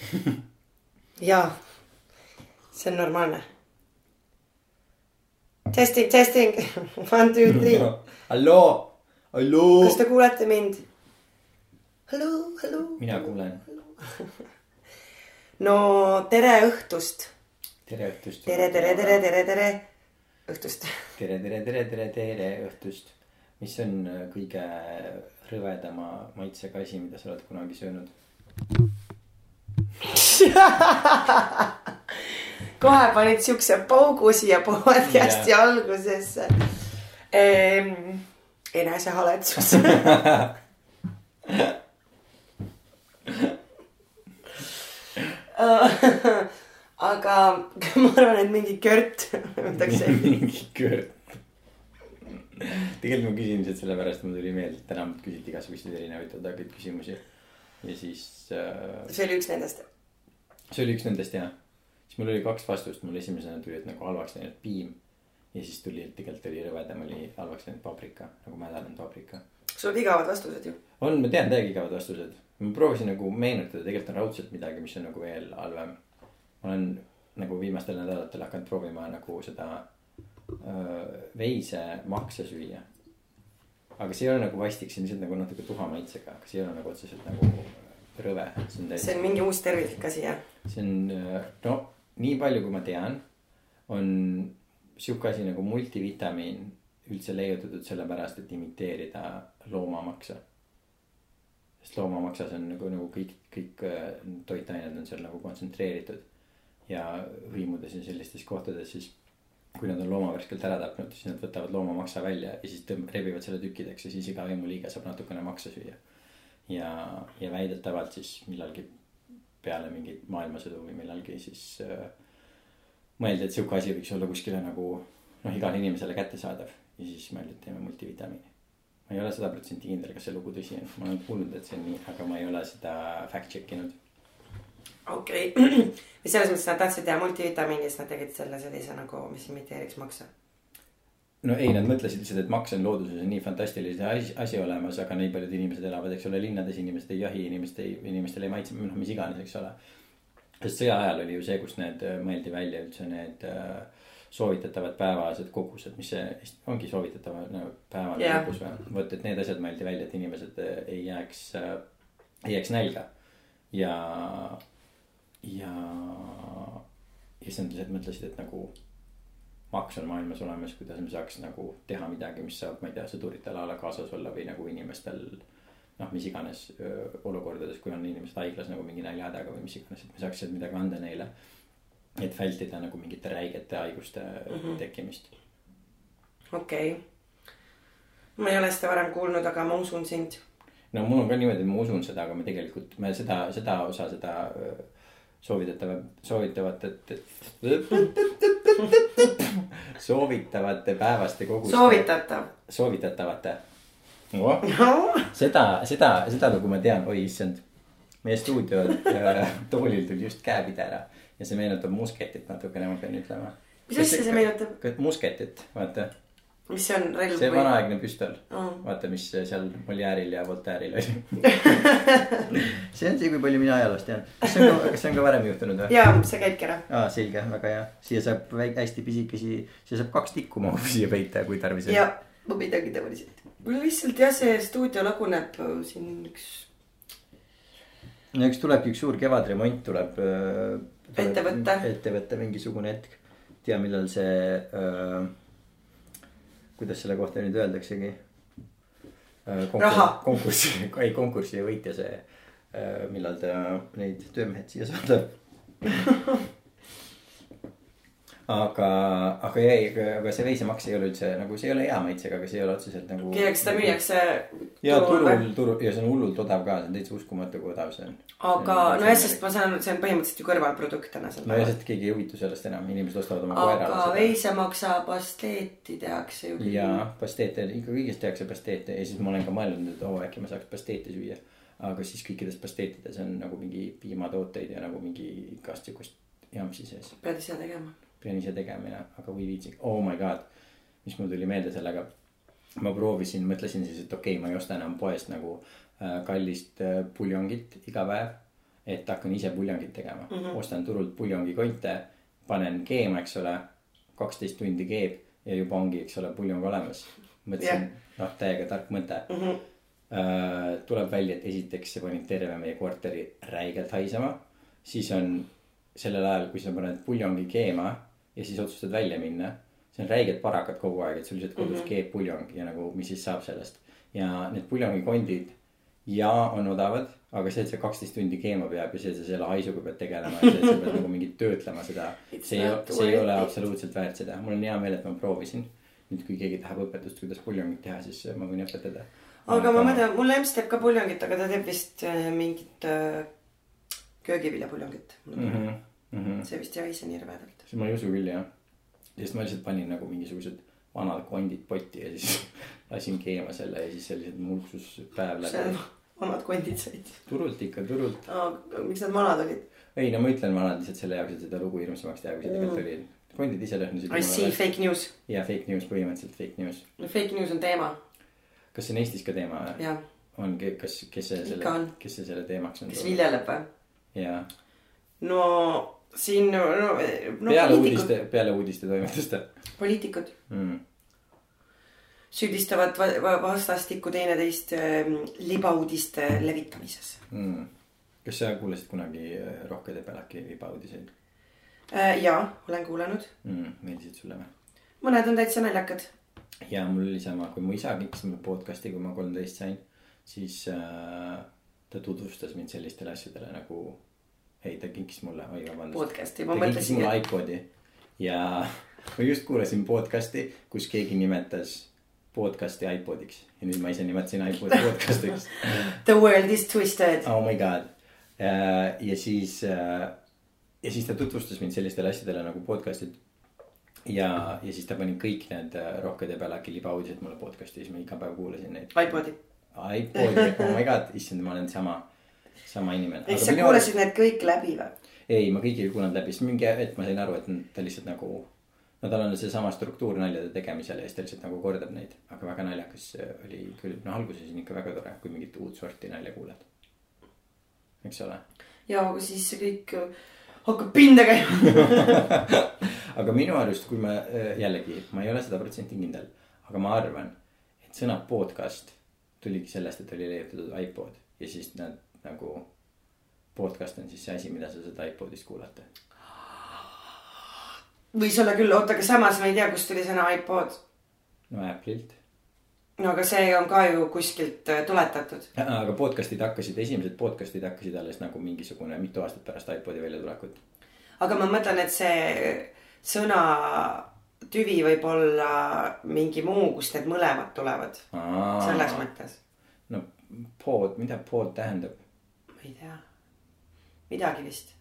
jaa, see on normaalne. Testing, testing, one, two, three. halloo, halloo. kas te kuulete mind? halloo, halloo. mina kuulen. no tere õhtust. tere õhtust. tere, tere, tere, tere, tere õhtust. tere, tere, tere, tere, tere õhtust. mis on kõige rõvedama maitsega asi, mida sa oled kunagi söönud? kohe panid siukse paugu siia podcast'i yeah. algusesse ehm,. enesehaletsus aga ma arvan, et mingi kört võtaks mingi kört. tegelikult küsin lihtsalt sellepärast, mul tuli meelde, et täna küsiti igasuguseid erinevaid küsimusi. ja siis äh.... see oli üks nendest. See oli üks nendest jah. siis mul oli kaks vastust, mul esimesena tuli, et nagu halvaks läinud piim. ja siis tuli, et tegelikult oli rõvedam oli halvaks läinud paprika, nagu mädanenud paprika. sul olid igavad vastused ju. on, ma tean täiega igavad vastused. ma proovisin nagu meenutada, tegelikult on raudselt midagi, mis on nagu veel halvem ma olen nagu viimastel nädalatel hakanud proovima nagu seda öö, veisemakse süüa. aga see ei ole nagu vastik, see on lihtsalt nagu natuke tuha maitsega, aga see ei ole nagu otseselt nagu rõve. see on, see on mingi uus tervislik asi, jah? See on, no nii palju, kui ma tean, on sihuke asi nagu multivitamiin üldse leiutatud sellepärast, et imiteerida loomamaksa. sest loomamaksas on nagu, nagu kõik, kõik toitained on seal nagu kontsentreeritud ja hõimudes ja sellistes kohtades, siis kui nad on looma värskelt ära tapnud, siis nad võtavad loomamaksa välja ja siis tõmb-, rebivad selle tükkideks ja siis iga hõimuliige saab natukene maksa süüa. ja, ja väidetavalt siis millalgi peale mingit maailmasõdu või millalgi siis äh, mõeldi, et sihuke asi võiks olla kuskile nagu noh, igale inimesele kättesaadav ja siis mõeldi, et teeme multivitamiini. ma ei ole sada protsenti kindel, kas see lugu tõsi on, ma olen kuulnud, et see on nii, aga ma ei ole seda fact check inud okei okay. või selles mõttes nad tahtsid teha multivitamiini, siis nad tegid selle sellise nagu, mis imiteeriks makse. No ei, nad mõtlesid lihtsalt, et maks on looduses on nii fantastilise asi, asi olemas, aga nii paljud inimesed elavad, eks ole, linnades, inimesed ei jahi, inimesed ei, inimestel ei maitse, noh, mis iganes, eks ole. sest sõja ajal oli ju see, kus need mõeldi välja üldse need äh, soovitatavad päevased kogused, mis see ongi soovitatav no, päevane yeah. kogus või. vot, et need asjad mõeldi välja, et inimesed ei jääks äh,, ei jääks nälga. ja ja, ja siis nad lihtsalt mõtlesid, et nagu maks on maailmas olemas, kuidas me saaks nagu teha midagi, mis saab, ma ei tea, sõduritel a la kaasas olla või nagu inimestel. noh, mis iganes öö, olukordades, kui on inimesed haiglas nagu mingi näljahädaga või mis iganes, et me saaks sealt midagi anda neile. et vältida nagu mingite räigete haiguste mm -hmm. tekkimist. okei okay., ma ei ole seda varem kuulnud, aga ma usun sind. no mul on ka niimoodi, et ma usun seda, aga ma tegelikult, ma seda, seda osa, seda öö, soovitatav, soovitavate, soovitavate päevaste koguste. soovitatav. soovitatavate no.. No. seda, seda, seda lugu ma tean, oi issand. meie stuudio äh, toolil tuli just käepidera ja see meenutab musketit natukene, ma pean ütlema. mis asja see meenutab? musketit, vaata mis see on, relv või? see vanaaegne püstol oh., vaata, mis seal Molière'il ja Voltaire'il oli see on see, kui palju mina ajaloost tean. kas see on ka, kas see on ka varem juhtunud või? jaa, see käibki ära. aa, selge, väga hea. siia saab väike, hästi pisikesi, siia saab kaks tikku mahub siia peita, kui tarvis on. jaa, ma midagi tavaliselt. mul lihtsalt jah, see stuudio laguneb äh, siin üks. no eks tulebki üks suur kevadremont tuleb, tuleb. ette võtta. ette võtta mingisugune hetk. tea, millal see öö, äh, kuidas selle kohta nüüd öeldaksegi äh, Konkur. konkursi, ei konkursi võitja see, äh, millal ta neid töömehed siia saadab aga, aga ei, aga see veisemaks ei ole üldse nagu, see ei ole hea maitsega, aga see ei ole otseselt nagu. eks seda müüakse. ja turul, turul ja see on hullult odav ka, see on täitsa uskumatu, kui odav see on. aga nojah, sest ma saan see on põhimõtteliselt ju kõrvalprodukt täna. nojah, sest keegi ei huvitu sellest enam, inimesed ostavad oma seda. aga veisemaksa pasteeti tehakse ju. jaa, pasteete, ikka kõigest tehakse pasteete ja siis ma olen ka mõelnud, et oo oh, äkki ma saaks pasteete süüa. aga siis kõikides pasteetides on nagu mingi piimatooteid ja nagu mingi igast sihukest jampsi sees. pead ise tegema pean ise tegema ja, aga või viitsi, oh my god. mis mul tuli meelde sellega. ma proovisin, mõtlesin siis, et okei okay,, ma ei osta enam poest nagu äh, kallist äh, puljongit iga päev. et hakkan ise puljongit tegema mm. -hmm. ostan turult puljongikonte, panen keema, eks ole. kaksteist tundi keeb ja juba ongi, eks ole, puljong olemas. mõtlesin yeah., noh, täiega tark mõte mm. -hmm. Äh, tuleb välja, et esiteks see pani terve meie korteri räigelt haisema. siis on sellel ajal, kui sa paned puljongi keema ja siis otsustad välja minna. see on räiged parakad kogu aeg, et sul lihtsalt kodus mm -hmm. keeb puljong ja nagu, mis siis saab sellest. ja need puljongikondid ja on odavad, aga see, et see kaksteist tundi keema peab ja see, et sa selle haisuga pead tegelema ja see, et sa pead nagu mingit töötlema seda. See ei see ei ole absoluutselt väärt seda, mul on hea meel, et ma proovisin. nüüd, kui keegi tahab õpetust, kuidas puljongit teha, siis ma võin õpetada. aga ma mõtlen, mul emps teeb ka puljongit, aga ta teeb vist äh, mingit äh, köögiviljapuljongit mm. mm. -hmm. Mm -hmm. see vist ei haise nii rõvedalt. siis ma ei usu küll jah. sest ma lihtsalt panin nagu mingisugused vanad kondid potti ja siis lasin keema selle ja siis see lihtsalt mulksus päev see läbi. vanad kondid said. turult ikka, turult. miks nad vanad olid? ei no ma ütlen vanad lihtsalt selle jaoks, et seda lugu hirmsamaks teha, kui see tegelikult oli. kondid ise lõhnasid. I see fake news. ja fake news, põhimõtteliselt fake news. no fake news on teema, kas see on Eestis ka teema või? on, kas, kes see selle kes see selle teemaks on kes? viljeleb või? jaa. no siin, no, no, no peale uudiste, peale uudiste toimetuste poliitikud mm.. süüdistavad va- va- vastastikku teineteist ähm, libauudiste levitamises Mm. kas sa kuulasid kunagi äh, Rohke Debelaki libauudiseid äh,. jaa, olen kuulanud, mm,? meeldisid sulle või? mõned on täitsa naljakad. ja mul oli sama, kui mu isa kinkis mulle podcast'i, kui ma kolmteist sain, siis äh, ta tutvustas mind sellistele asjadele nagu. ei, ta kinkis mulle, oi vabandust. podcast'i, ta ma kinkis mõtlesin, mulle et iPod'i ja ma just kuulasin podcast'i, kus keegi nimetas podcast'i iPodiks ja nüüd ma ise nimetasin iPod'i podcast'iks the world is twisted. oh my god. ja siis, ja siis ta tutvustas mind sellistele asjadele nagu podcast'id. ja, ja siis ta pani kõik need äh, Rohke Debelaki libauudised mulle podcast'i, siis ma iga päev kuulasin neid. iPodi. iPod'i, oh my god, issand, ma olen sama, sama inimene. ehk sa kuulasid need kõik läbi või? ei, ma kõiki ei kuulanud läbi, sest mingi hetk ma sain aru, et ta lihtsalt nagu. no tal on seesama struktuur naljade tegemisel ja siis ta lihtsalt nagu kordab neid, aga väga naljakas oli küll, no alguses on ikka väga tore, kui mingit uut sorti nalja kuuled. eks ole ja aga siis see kõik äh, hakkab pinda käima. aga minu arust, kui ma äh, jällegi, ma ei ole sada protsenti kindel, aga ma arvan, et sõna podcast tuligi sellest, et oli leiutatud iPod ja siis nad nagu. podcast on siis see asi, mida sa saad iPodist kuulata. võis olla küll, oota, aga samas ma ei tea, kust tuli sõna iPod. no Apple'ilt. no aga see on ka ju kuskilt äh, tuletatud. aga podcast'id hakkasid, esimesed podcast'id hakkasid alles nagu mingisugune mitu aastat pärast iPodi väljatulekut. aga ma mõtlen, et see sõna tüvi võib olla mingi muu, kust need mõlemad tulevad. selles mõttes. no pod, mida pod tähendab? Ma ei tea. midagi vist.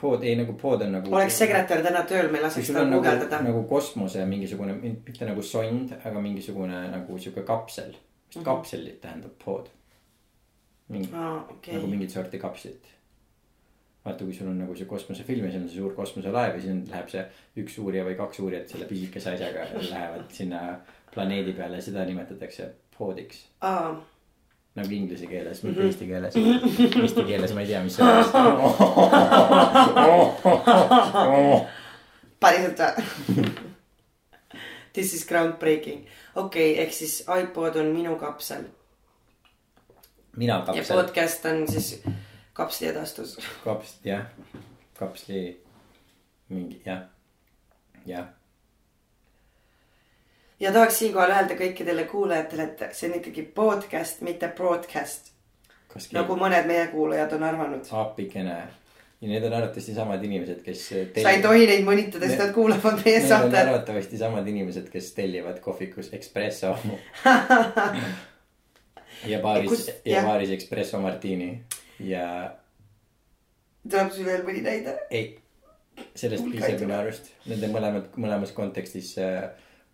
Pod, ei nagu pod on nagu. oleks sekretär täna tööl, me laseks tal nagu, guugeldada. nagu kosmose mingisugune, mitte nagu sond, aga mingisugune nagu sihuke kapsel. vist Mhm. kapselit tähendab pod. mingi, aa, okei nagu. mingit sorti kapslit. vaata, kui sul on nagu see kosmosefilm ja seal on see suur kosmoselaev ja siis läheb see üks uurija või kaks uurijat selle pisikese asjaga lähevad sinna planeedi peale ja seda nimetatakse podiks. aa, nagu inglise keeles, mitte Mhm. eesti keeles. Eesti keeles ma ei tea, mis see on. päriselt või? This is groundbreaking. okei okay,, ehk siis iPod on minu kapsel mina ja kapsel, podcast on siis kapsli edastus. kaps, jah, kapsli mingi jah, jah. Ja tahaks siinkohal öelda kõikidele kuulajatele, et see on ikkagi podcast, mitte broadcast, nagu mõned meie kuulajad on arvanud. appikene ja need on arvatavasti samad inimesed, kes. sa ei tohi neid mõnitada, sest nad kuulavad meie Need on saadet. arvatavasti samad inimesed, kes tellivad kohvikus espresso ja baaris Kus-, ja jah. baaris espresso martini ja tuleb sul veel mõni näide? ei, sellest piisab minu arust, nende mõlemad, mõlemas kontekstis äh,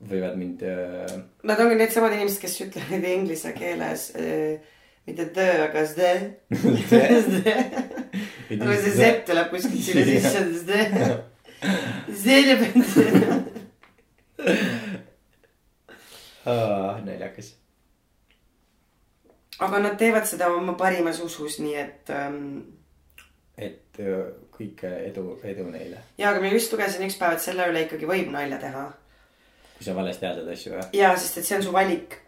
võivad mind äh,. Nad ongi needsamad inimesed, kes ütlevad inglise keeles äh, mitte the, aga the. aga see Z tuleb kuskilt sinna sisse, the. see teeb, naljakas. aga nad teevad seda oma parimas usus, nii et ähm, et äh, kõike edu, edu neile. ja, aga ma just lugesin üks päev, et selle üle ikkagi võib nalja teha. Kui sa valesti hääldad asju või? ja, sest et see on su valik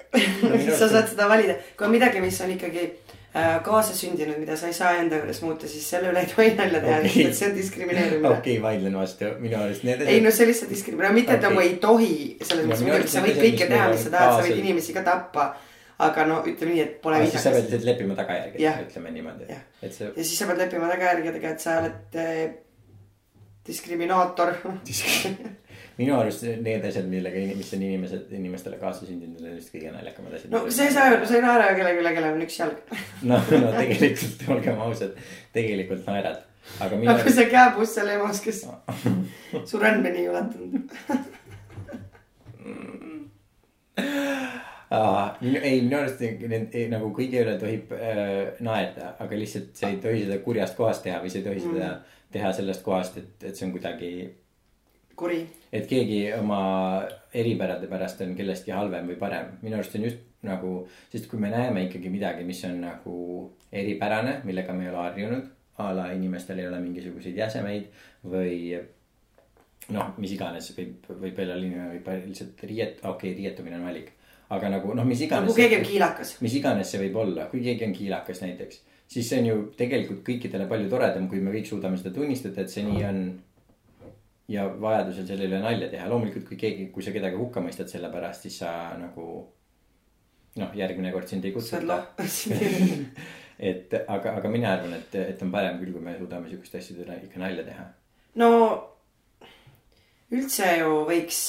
no, sa saad seda valida, kui on midagi, mis on ikkagi äh, kaasasündinud, mida sa ei saa enda juures muuta, siis selle üle ei tohi nalja teha okay., et see on diskrimineerimine. okei okay,, vaidlen vastu, minu arust need. ei no see lihtsalt diskrimineerimine, mitte okay. et nagu ei tohi, selles mõttes muidugi sa võid kõike teha, mis sa tahad, sa võid inimesi ka tappa aga no ütleme nii, et pole viisakas. siis sa pead lihtsalt leppima tagajärgedega, ütleme niimoodi. et see. ja siis sa pead leppima tagajärgedega, et sa oled äh, diskriminaator minu arust need asjad, millega, mis on inimesed, inimestele kaasa sündinud, on just kõige naljakamad asjad. no sa ei saa sa ei naera kellegi üle, kellel on üks jalg. no, no tegelikult olgem ausad, tegelikult naerad. aga minu. aga see kääbus seal emas, kes su rändmeni ei ulatunud ei, minu arust nagu kõige üle tohib äh, naerda, aga lihtsalt sa ei tohi seda kurjast kohast teha või sa ei tohi seda mm. teha sellest kohast, et, et see on kuidagi. Kuri. et keegi oma eripärade pärast on kellestki halvem või parem, minu arust on just nagu, sest kui me näeme ikkagi midagi, mis on nagu eripärane, millega me ei ole harjunud. a la inimestel ei ole mingisuguseid jäsemeid või noh, mis iganes võib, võib olla inimene võib lihtsalt riiet-, okei okay,, rietumine on valik aga nagu noh, mis iganes. kui keegi on kiilakas. mis iganes see võib olla, kui keegi on kiilakas näiteks, siis see on ju tegelikult kõikidele palju toredam, kui me kõik suudame seda tunnistada, et see nii on. Ja vajadusel selle üle nalja teha, loomulikult kui keegi, kui sa kedagi hukka mõistad selle pärast, siis sa nagu. noh, järgmine kord sind ei kutsuta et aga, aga mina arvan, et, et on parem küll, kui me suudame sihukeste asjade üle ikka nalja teha. no üldse ju võiks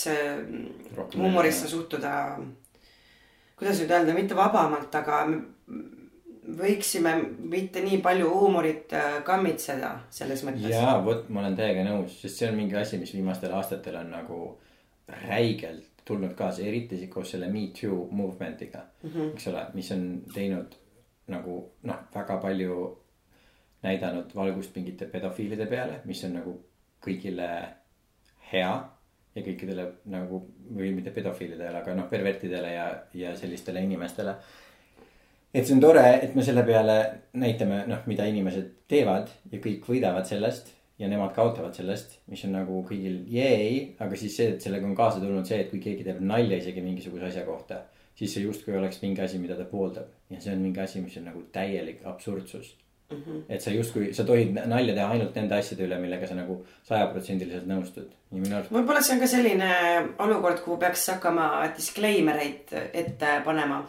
huumorisse suhtuda kuidas nüüd öelda, mitte vabamalt, aga võiksime mitte nii palju huumorit äh, kammitseda selles mõttes. jaa, vot ma olen täiega nõus, sest see on mingi asi, mis viimastel aastatel on nagu räigelt tulnud kaasa, eriti koos selle Me Too movement'iga mm, -hmm. eks ole, mis on teinud nagu noh, väga palju näidanud valgust mingite pedofiilide peale, mis on nagu kõigile hea ja kõikidele nagu või mitte pedofiilidele, aga noh, pervertidele ja, ja sellistele inimestele. Et see on tore, et me selle peale näitame, noh, mida inimesed teevad ja kõik võidavad sellest ja nemad kaotavad sellest, mis on nagu kõigil jeei, aga siis see, et sellega on kaasa tulnud see, et kui keegi teeb nalja isegi mingisuguse asja kohta, siis see justkui oleks mingi asi, mida ta pooldab ja see on mingi asi, mis on nagu täielik absurdsus Mm -hmm. et sa justkui, sa tohid nalja teha ainult nende asjade üle, millega sa nagu sajaprotsendiliselt nõustud. võib-olla see on ka selline olukord, kuhu peaks hakkama disclaimer eid ette panema.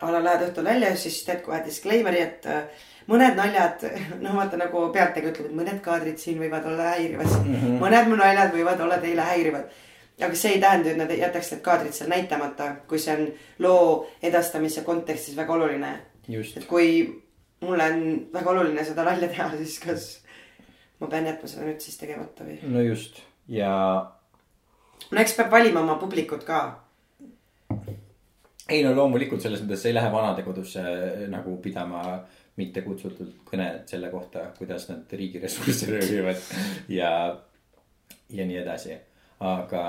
A la lähed õhtul välja, siis teed kohe disclaimer'i, et äh, mõned naljad, noh vaata nagu pealtnägi ütleb, et mõned kaadrid siin võivad olla häirivad mm. -hmm. mõned mu naljad võivad olla teile häirivad aga see ei tähenda, et nad jätaks need kaadrid seal näitamata, kui see on loo edastamise kontekstis väga oluline. et kui mulle on väga oluline seda nalja teha, siis kas ma pean jätma seda nüüd siis tegemata või? no just ja. no eks peab valima oma publikut ka. Ei no loomulikult selles mõttes ei lähe vanadekodusse eh, nagu pidama mitte kutsutud kõnet selle kohta, kuidas nad riigi ressursse röövivad ja, ja nii edasi. aga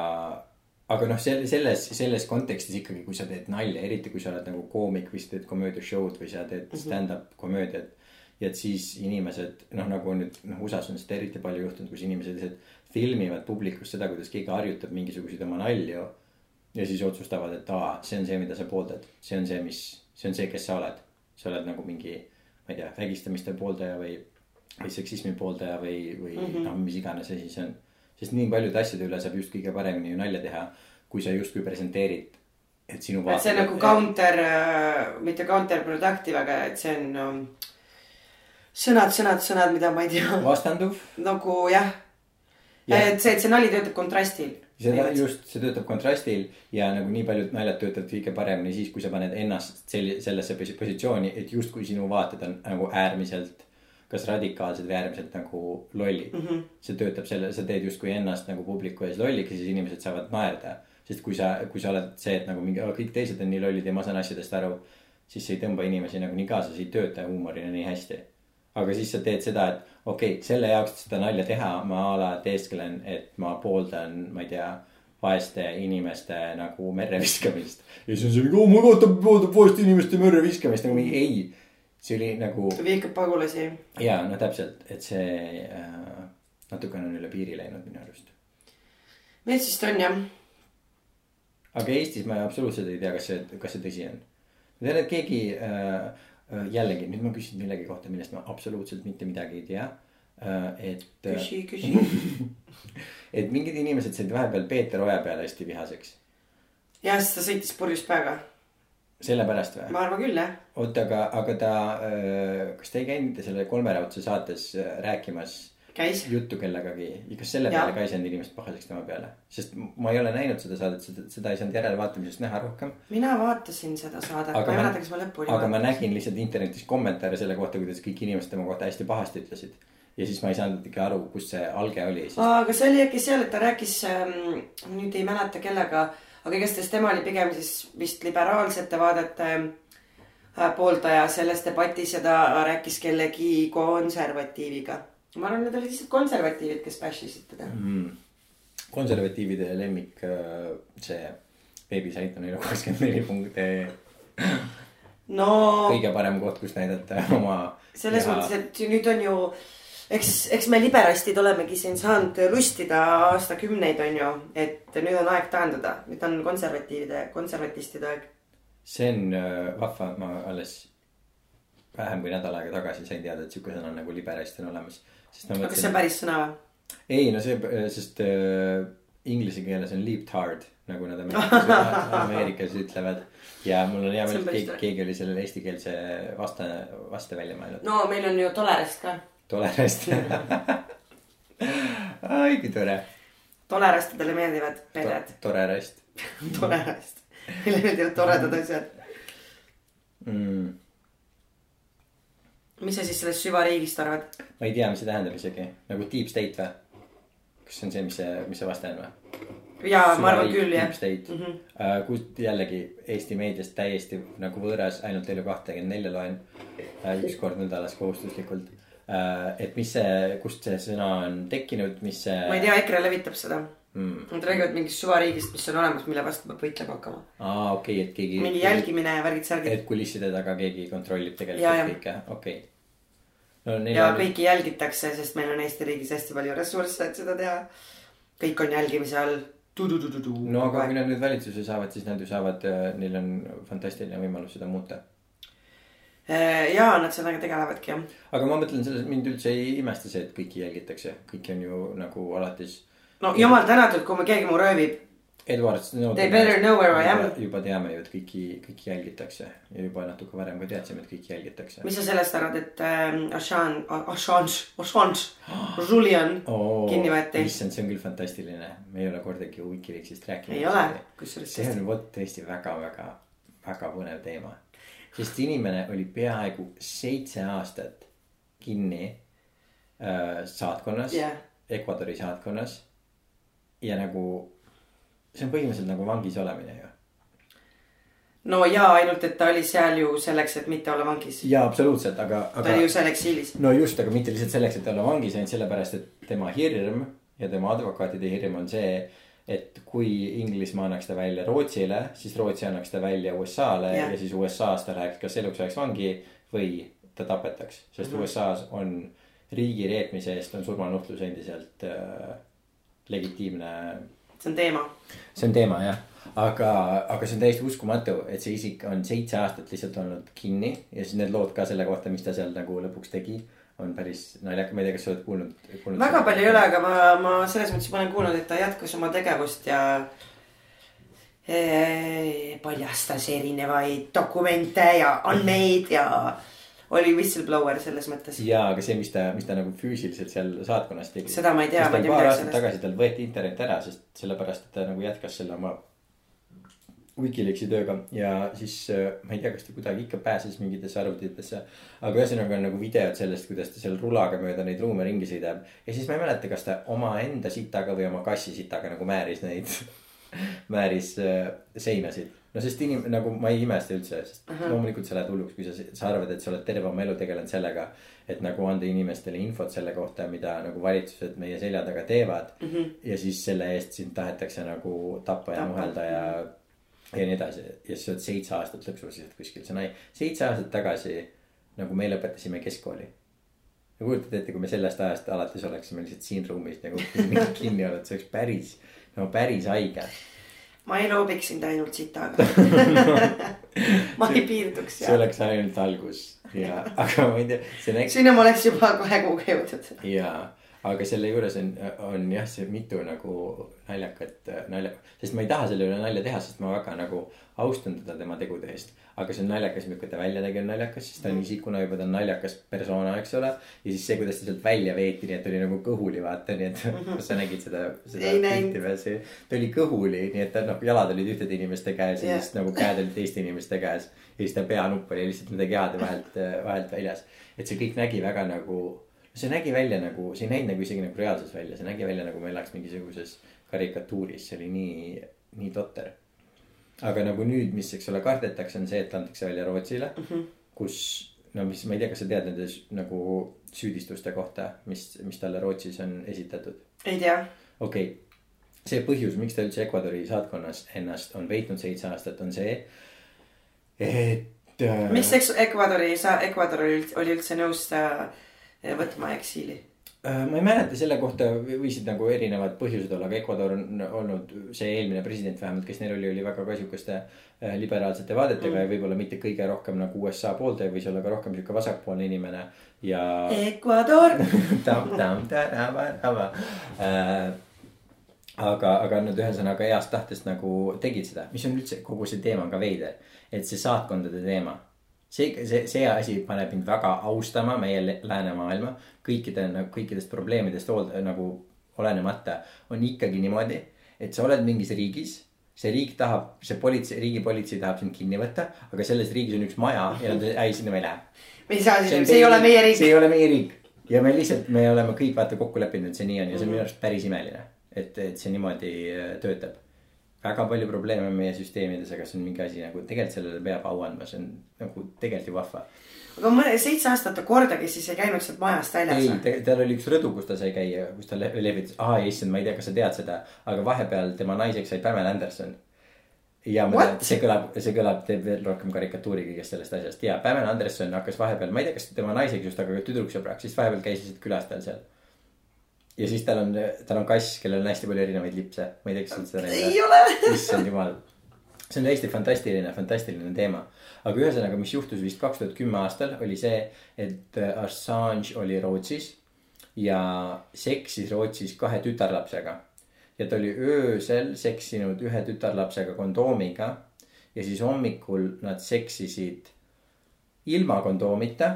aga noh, selles, selles kontekstis ikkagi, kui sa teed nalja, eriti kui sa oled nagu koomik või sa teed komöödiashow'd või sa teed mhm. stand-up komöödiat. ja et siis inimesed noh, nagu nüüd noh, USA-s on seda eriti palju juhtunud, kus inimesed lihtsalt filmivad publikus seda, kuidas keegi harjutab mingisuguseid oma nalju. Ja siis otsustavad, et aa, see on see, mida sa pooldad, see on see, mis, see on see, kes sa oled. sa oled nagu mingi, ma ei tea, vägistamiste pooldaja või, või seksismi pooldaja või, või mm -hmm. noh, mis iganes asi see on sest nii paljude asjade üle saab just kõige paremini ju nalja teha, kui sa justkui presenteerid, et sinu. et see on nagu counter äh,, mitte counterproductive, aga et see on um, sõnad, sõnad, sõnad, mida ma ei tea. vastanduv. nagu jah ja.. et see, et see nali töötab kontrastil. Seda just, see töötab kontrastil ja nagu nii paljud naljad töötavad kõige paremini siis, kui sa paned ennast selli-, sellesse positsiooni, et justkui sinu vaated on nagu äärmiselt kas radikaalsed või äärmiselt nagu lollid mm. -hmm. see töötab selle, sa teed justkui ennast nagu publiku ees lolliks ja siis inimesed saavad naerda. sest kui sa, kui sa oled see, et nagu mingi, kõik teised on nii lollid ja ma saan asjadest aru. siis see ei tõmba inimesi nagu nii kaasa, see ei tööta huumorina nii hästi. Aga siis sa teed seda, et okei okay,, selle jaoks, et seda nalja teha, ma a la teesklen, et ma pooldan, ma ei tea vaeste inimeste nagu merre viskamist. ja siis on see, oh my god, ta pooldab vaeste inimeste merre viskamist nagu mingi ei see oli nagu vihkab pagulasi. ja no täpselt, et see äh, natukene on üle piiri läinud minu arust. mis siis ta on jah? aga Eestis ma absoluutselt ei tea, kas see, kas see tõsi on. ma tean, et keegi äh, jällegi nüüd ma küsin millegi kohta, millest ma absoluutselt mitte midagi ei tea äh,. et, küsi, küsi. et mingid inimesed said vahepeal Peeter Oja peale hästi vihaseks. jah, sest ta sõitis purjus peaga. sellepärast või? ma arvan küll jah. oota, aga, aga ta, kas ta ei käinud selle kolmeraudse saates äh, rääkimas käis. juttu kellegagi ja kas selle peale ka ei saanud inimesed pahaseks tema peale? sest ma ei ole näinud seda saadet, seda, seda ei saanud järelvaatamisest näha rohkem. mina vaatasin seda saadet, ma Aga ei mäleta, kas ma lõpuni aga ma nägin lihtsalt internetis kommentaare selle kohta, kuidas kõik inimesed tema kohta hästi pahasti ütlesid. ja siis ma ei saanud ikka aru, kus see alge oli siis. aga see oli äkki seal, et ta rääkis ähm,, nüüd ei mäleta kellega, aga igastahes tema oli pigem siis vist liberaalsete vaadete äh, pooldaja selles debatis ja ta rääkis kellegi konservatiiviga. Ma arvan, need olid lihtsalt konservatiivid, kes bash isid teda. mm.. konservatiivide lemmik, see veebisait on üle kakskümmend neli punkt ee. no kõige parem koht, kus näidata oma. selles mõttes, et nüüd on ju, eks, eks me liberastid olemegi siin saanud lustida aastakümneid, on ju, et nüüd on aeg taanduda, nüüd on konservatiivide, konservatistide aeg. see on äh, vahva, ma alles vähem kui nädal aega tagasi sain teada, et sihuke sõna nagu liberast on olemas. Sest ma aga kas see on päris sõna või? ei no see, sest äh, inglise keeles on leaped nagu nad Ameerikas, Ameerikas ütlevad. ja mul on hea meel, et keegi, keegi oli sellele eestikeelse vaste, vaste välja mõelnud. no meil on ju tolerist ka. tolerast. ai kui tore. tolerastidele meeldivad pedjad. tore rest tolerist. meile meeldivad toredad asjad. mm.. Mis sa siis sellest süvariigist arvad? ma ei tea, mis see tähendab isegi, nagu deep state või? kas see on see, mis see, mis see vaste on või? jaa, ma arvan küll jah Deep. state mm. -hmm. kus jällegi Eesti meediast täiesti nagu võõras, ainult Elu24 loen äh, üks kord nädalas kohustuslikult äh,. et mis see, kust see sõna on tekkinud, mis see. ma ei tea, EKRE levitab seda. mm.. Nad räägivad mingist süvariigist, mis on olemas, mille vastu peab võitlema hakkama. aa, okei okay,, et keegi. mingi jälgimine ja värgid-särgid. et kulisside taga keegi kontrollib tegelikult kõike, okei okay.. no ja on, kõiki jälgitakse, sest meil on Eesti riigis hästi palju ressursse, et seda teha. kõik on jälgimise all. no aga kui nad nüüd valitsuse saavad, siis nad ju saavad, neil on fantastiline võimalus seda muuta Äh, ja nad sellega tegelevadki jah. aga ma mõtlen selles, mind üldse ei imesta see, et kõiki jälgitakse, kõiki on ju nagu alates no jumal tänatud, kui me keegi mu röövib. Edward Snowden. They better know where I am. juba teame ju, et kõiki, kõiki jälgitakse ja juba natuke varem ka teadsime, et kõiki jälgitakse. mis sa sellest arvad, et äh, Assange, Assange, Assange, Julian oh, kinni võeti? issand, see on küll fantastiline, me ei ole kordagi Wikileaksist rääkinud. ei ole, kusjuures see on vot tõesti väga, väga, põnev teema. sest inimene oli peaaegu seitse aastat kinni äh, saatkonnas jah, Ecuadori saatkonnas. Ja nagu, see on põhimõtteliselt nagu vangis olemine ju. no ja ainult, et ta oli seal ju selleks, et mitte olla vangis. jaa, absoluutselt, aga, ta aga oli ju seal eksiilis. no just, aga mitte lihtsalt selleks, et olla vangis, ainult sellepärast, et tema hirm ja tema advokaatide hirm on see, et kui Inglismaa annaks ta välja Rootsile, siis Rootsi annaks ta välja USA-le yeah. ja siis USA-s ta läheks kas eluks ajaks vangi või ta tapetaks, sest mm. -hmm. USA-s on riigi reetmise eest on surmanuhtlus endiselt äh, legitiimne see on teema. see on teema jah, aga, aga see on täiesti uskumatu, et see isik on seitse aastat lihtsalt olnud kinni ja siis need lood ka selle kohta, mis ta seal nagu lõpuks tegi. on päris naljakas, ma ei tea, kas sa oled kuulnud, kuulnud. väga palju ei ole, aga ma, ma selles mõttes ma olen kuulnud, et ta jätkas oma tegevust ja eh, paljastas erinevaid dokumente ja andmeid ja oli whistleblower selles mõttes. ja, aga see, mis ta, mis ta nagu füüsiliselt seal saatkonnas tegi. Seda ma ei tea, ma ei tea midagi sellest. tagasi tal võeti internet ära, sest sellepärast, et ta nagu jätkas selle oma Wikileaksi tööga ja siis äh, ma ei tea, kas ta kuidagi ikka pääses mingitesse arvutitesse. aga ühesõnaga on nagu videod sellest, kuidas ta seal rulaga mööda neid ruume ringi sõidab ja siis ma ei mäleta, kas ta omaenda sitaga või oma kassi sitaga nagu määris neid, määris äh, seinasid. No sest inim-, nagu ma ei imesta üldse, sest -huh. loomulikult sa lähed hulluks, kui sa, sa arvad, et sa oled terve oma elu tegelenud sellega. et nagu anda inimestele infot selle kohta, mida nagu valitsused meie selja taga teevad mm. -hmm. ja siis selle eest sind tahetakse nagu tappa ja nuhelda ja, ja nii edasi ja siis sa oled seitse aastat lõksus lihtsalt kuskil, see on, seitse aastat tagasi nagu me lõpetasime keskkooli ja kujutate ette, kui me sellest ajast alates oleksime lihtsalt siin ruumis nagu kinni, kinni olnud, see oleks päris, no päris haige. Ma ei loobiks sind ainult sitaga ma ei piirduks. see oleks ainult algus ja, aga ma ei tea, see näitab. sinna ma oleks juba kahe kuuga jõudnud. ja, aga selle juures on, on jah, see mitu nagu naljakat nalja, sest ma ei taha selle üle nalja teha, sest ma väga nagu austan teda tema tegude eest aga see on naljakas, milline ta välja nägi, on naljakas, siis ta on isikuna juba, ta on naljakas persona, eks ole. ja siis see, kuidas ta sealt välja veeti, nii et oli nagu kõhuli, vaata, nii et mm -hmm. sa nägid seda, seda pilti veel, see. ta oli kõhuli, nii et ta noh, jalad olid ühtede inimeste käes yeah. ja siis nagu käed olid teiste inimeste käes. ja siis ta peanupp oli lihtsalt midagi head vahelt, vahelt väljas. et see kõik nägi väga nagu, see nägi välja nagu, see ei näinud nagu isegi nagu reaalsus välja, see nägi välja nagu me elaks mingisuguses karikatuuris, see oli nii, nii totter aga nagu nüüd, mis, eks ole, kardetakse, on see, et antakse välja Rootsile mm, -hmm. kus no mis, ma ei tea, kas sa tead nende nagu süüdistuste kohta, mis, mis talle Rootsis on esitatud? ei tea. okei okay., see põhjus, miks ta üldse Ecuadori saatkonnas ennast on veetnud seitse aastat, on see, et äh.... miks Ecuadori, sa, Ecuador oli üldse nõus ta võtma eksiili? Äh, ma ei mäleta selle kohta võisid nagu erinevad põhjused olla, aga Ecuador on olnud see eelmine president vähemalt, kes neil oli, oli väga ka sihukeste äh, liberaalsete vaadetega mm. ja võib-olla mitte kõige rohkem nagu USA pooldaja, võis olla ka rohkem sihuke vasakpoolne inimene ja. Ecuador äh, aga, aga nad ühesõnaga heast tahtest nagu tegid seda, mis on üldse kogu see teema on ka veider, et see saatkondade teema see, see, see asi paneb mind väga austama meie läänemaailma. kõikide nagu kõikidest probleemidest hoolda nagu olenemata on ikkagi niimoodi, et sa oled mingis riigis see riik tahab, see politsei, riigipolitsei tahab sind kinni võtta, aga selles riigis on üks maja ja nad, ei sinna me ei lähe. me ei saa sinna, see ei ole meie riik. see ei ole meie riik ja me lihtsalt, me oleme kõik vaata kokku leppinud, et see nii on ja see on minu arust päris imeline. et, et see niimoodi äh, töötab väga palju probleeme meie süsteemides, aga see on mingi asi nagu tegelikult sellele peab au andma, see on nagu tegelikult ju vahva. aga mõne seitse aastat ta kordagi siis ei käinud sealt majast väljas? ei, tal oli üks rõdu, kus ta sai käia, kus ta levitas, aa issand, ma ei tea, kas sa tead seda, aga vahepeal tema naiseks sai Pamela Anderson. ja ma tean, see kõlab, see kõlab, teeb veel rohkem karikatuuri kõigest sellest asjast ja Pamela Anderson hakkas vahepeal, ma ei tea, kas tema naiseks just, aga tüdruksõbraks, siis vahepeal käis lihtsalt külas tal seal ja siis tal on, tal on kass, kellel on hästi palju erinevaid lipse, ma ei tea, kas sa oled seda näinud. ei ole. issand jumal, see on täiesti fantastiline, fantastiline teema. aga ühesõnaga, mis juhtus vist kaks tuhat kümme aastal, oli see, et Assange oli Rootsis ja seksis Rootsis kahe tütarlapsega. ja ta oli öösel seksinud ühe tütarlapsega kondoomiga ja siis hommikul nad seksisid ilma kondoomita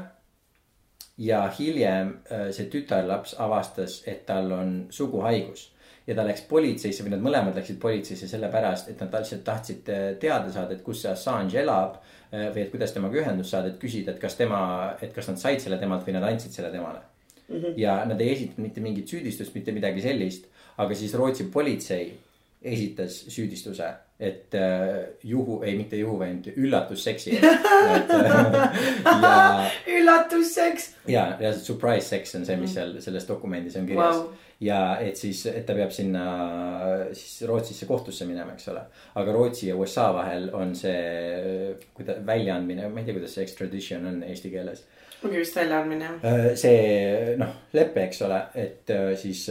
ja hiljem äh, see tütarlaps avastas, et tal on suguhaigus ja ta läks politseisse või nad mõlemad läksid politseisse sellepärast, et nad lihtsalt tahtsid äh, teada saada, et kus see Assange elab. Äh, või et kuidas temaga ühendust saada, et küsida, et kas tema, et kas nad said selle temalt või nad andsid selle temale mm. -hmm. ja nad ei esitanud mitte mingit süüdistust, mitte midagi sellist, aga siis Rootsi politsei esitas süüdistuse, et äh, juhu, ei mitte juhu, vaid üllatusseksi äh, ja. üllatusseks. ja, ja surprise sex on see, mis seal selles dokumendis on kirjas wow. ja et siis, et ta peab sinna siis Rootsisse kohtusse minema, eks ole. aga Rootsi ja USA vahel on see, kuida-, väljaandmine, ma ei tea, kuidas see extradition on eesti keeles. ongi vist väljaandmine jah. Äh, see noh, lepe, eks ole, et siis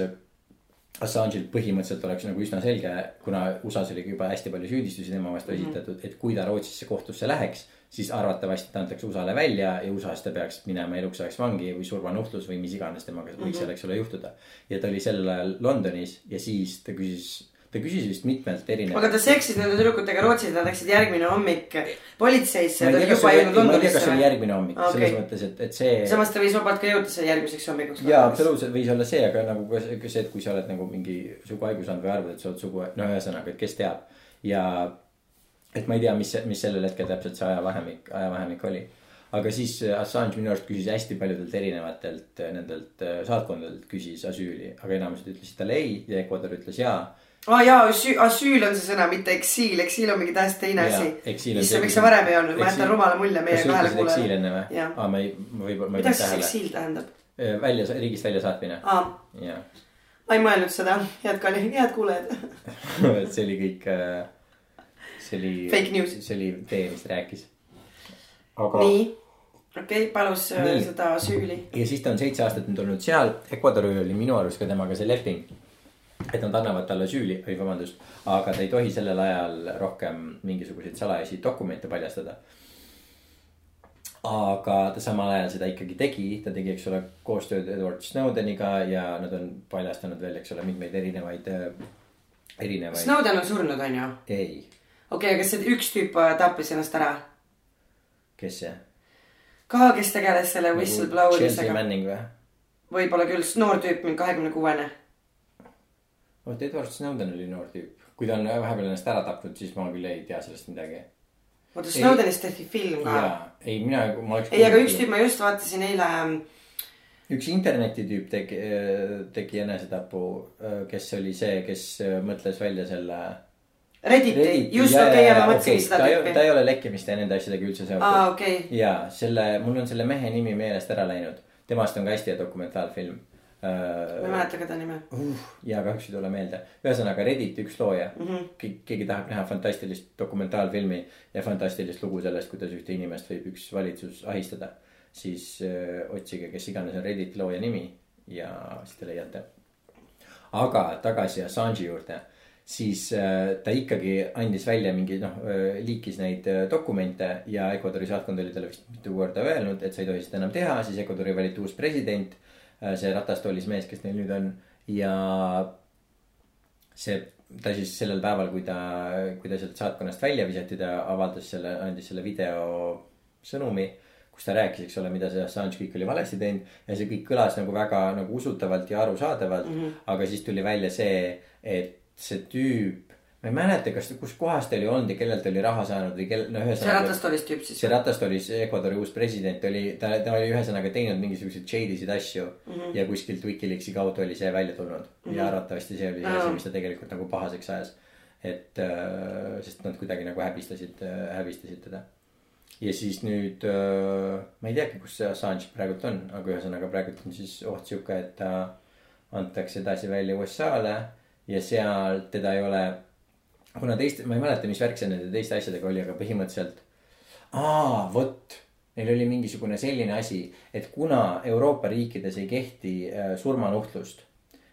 Assange'ilt põhimõtteliselt oleks nagu üsna selge, kuna USA-s oli juba hästi palju süüdistusi tema vastu mm -hmm. esitatud, et kui ta Rootsisse kohtusse läheks. siis arvatavasti ta antakse USA-le välja ja USA-s ta peaks minema eluks ajaks vangi või surmanuhtlus või mis iganes temaga võiks mm -hmm. seal, eks ole, juhtuda. ja ta oli sel ajal Londonis ja siis ta küsis ta küsis vist mitmelt erinevalt. aga ta seksis nende tüdrukutega Rootsis, nad läksid järgmine hommik politseisse. ma ei tea, kas see oli järgmine hommik okay., selles mõttes, et, et see. samas ta võis vabalt ka jõuda selle järgmiseks hommikuks. jaa, absoluutselt võis olla see, aga nagu ka see, et kui sa oled nagu mingi suguhaiguse saanud või arvad, et sa oled sugu, no ühesõnaga, et kes teab. ja et ma ei tea, mis, mis sellel hetkel täpselt see ajavahemik, ajavahemik oli aga siis Assange minu arust küsis hästi paljudelt erinevatelt nendelt saatkondadelt küsis asüüli, aga enamused ütlesid talle ei ja Ecuador ütles jaa aa ah, jaa, asüül on see sõna, mitte eksiil, eksiil on mingi täiesti teine asi. issand, miks see varem ei olnud, ma jätan rumala mulje meie kahele kuulajale. eksiil enne või? aa, ma ei, ma võib-olla, ma ei pannud tähele. mida siis eksiil tähendab? välja, riigist väljasaatmine. aa. ma ei mõelnud seda, head kalli, head kuulajad see oli kõik, äh, see oli. Fake news. see oli tee, mis rääkis. aga. nii. okei okay,, palus äh, Nii. seda süüli. ja siis ta on seitse aastat nüüd olnud seal, Ecuadoril oli minu arust ka temaga see leping. Et nad annavad talle süüli, või vabandust, aga ta ei tohi sellel ajal rohkem mingisuguseid salajasi dokumente paljastada. aga ta samal ajal seda ikkagi tegi, ta tegi, eks ole, koostööd Edward Snowdeniga ja nad on paljastanud veel, eks ole, mitmeid erinevaid, erinevaid. Snowden on surnud, on ju? ei, okei okay,, aga see üks tüüp tappis ennast ära. kes see? ka, kes tegeles selle Nagu Chelsea whistleblowerisega. Manning või? võib-olla küll, noor tüüp, mingi kahekümne kuuene. Vot Edward Snowden oli noor tüüp. kui ta on vahepeal ennast ära tapnud, siis ma küll ei tea sellest midagi. oota. Snowdenist tehti film ka. ei mina, ma oleks. ei, aga üks tüüp, ma just vaatasin eile ähm, üks internetitüüp tegi, tegi enesetapu, kes oli see, kes äh, mõtles välja selle. Redditi, just okei, ja ma mõtlesin seda ta, ei- tüüpi ta. ei ole lekkimiste ja nende asjadega üldse seotud aa, okei. ja selle, mul on selle mehe nimi meelest ära läinud. temast on ka hästi hea dokumentaalfilm ma ei uh,. mäleta ka ta nime. ja kahjuks ei tule meelde, ühesõnaga Redditi üks looja mm. -hmm. keegi tahab näha fantastilist dokumentaalfilmi ja fantastilist lugu sellest, kuidas ühte inimest võib üks valitsus ahistada. siis öö, otsige, kes iganes on Redditi looja nimi ja siis te leiate. aga tagasi Assange'i juurde, siis öö, ta ikkagi andis välja mingi noh, liikis neid öö, dokumente ja Ecuadori saatkond oli talle vist mitu korda öelnud, et sa ei tohi seda enam teha, siis Ecuadori valiti uus president. See ratastoolis mees, kes neil nüüd on ja see, ta siis sellel päeval, kui ta, kui ta sealt saatkonnast välja visati, ta avaldas selle, andis selle videosõnumi. kus ta rääkis, eks ole, mida see Assange kõik oli valesti teinud ja see kõik kõlas nagu väga nagu usutavalt ja arusaadavalt mm. -hmm. aga siis tuli välja see, et see tüüp, ma ei mäleta, kas, kus kohas ta oli olnud ja kellelt oli raha saanud või kel-, no see ühesõnaga. ratastoolis tüüp siis see. ratastoolis Ecuadori uus president oli, ta, ta oli ühesõnaga teinud mingisuguseid shady sid asju mm. -hmm. ja kuskilt Wikileaksi kaudu oli see välja tulnud mm. -hmm. ja arvatavasti see oli see asi, mis ta tegelikult nagu pahaseks ajas. et äh,, sest nad kuidagi nagu häbistasid äh,, häbistasid teda. ja siis nüüd äh,, ma ei teagi, kus see Assange praegult on, aga ühesõnaga praegult on siis oht sihuke, et ta antakse edasi välja USA-le ja seal teda ei ole. Kuna teist, ma ei mäleta, mis värk see nende teiste asjadega oli, aga põhimõtteliselt. aa, vot, neil oli mingisugune selline asi, et kuna Euroopa riikides ei kehti äh, surmanuhtlust,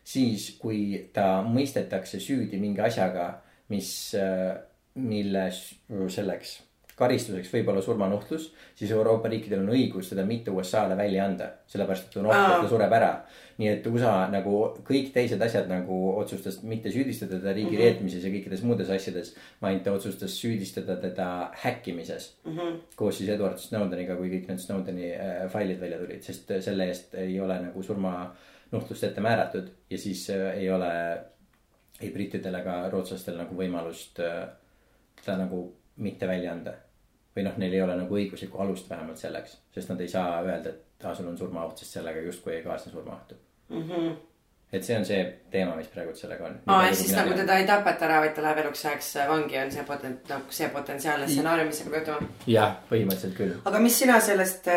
siis kui ta mõistetakse süüdi mingi asjaga, mis, milles selleks karistuseks võib olla surmanuhtlus, siis Euroopa riikidel on õigus seda mitte USA-le välja anda, sellepärast et on oht, et ta sureb ära. Nii et USA nagu kõik teised asjad nagu otsustas mitte süüdistada teda riigi mm -hmm. reetmises ja kõikides muudes asjades, vaid ta otsustas süüdistada teda häkkimises mm. -hmm. koos siis Edward Snowdeniga, kui kõik need Snowdeni äh, failid välja tulid, sest äh, selle eest ei ole nagu surmanuhtlust ette määratud ja siis äh, ei ole ei brittidel ega rootslastel nagu võimalust äh, seda nagu mitte välja anda. või noh, neil ei ole nagu õiguslikku alust vähemalt selleks, sest nad ei saa öelda, et aa, sul on surmaoht, sest sellega justkui ei kaasne surmaohtu mm. -hmm. et see on see teema, mis praegu sellega on. aa, ehk siis nagu teda ei tapeta ära, vaid ta läheb eluks ajaks vangi, on see potent-, noh, see potentsiaalne stsenaarium, mis hakkab juhtuma. jah, põhimõtteliselt küll. aga mis sina sellest,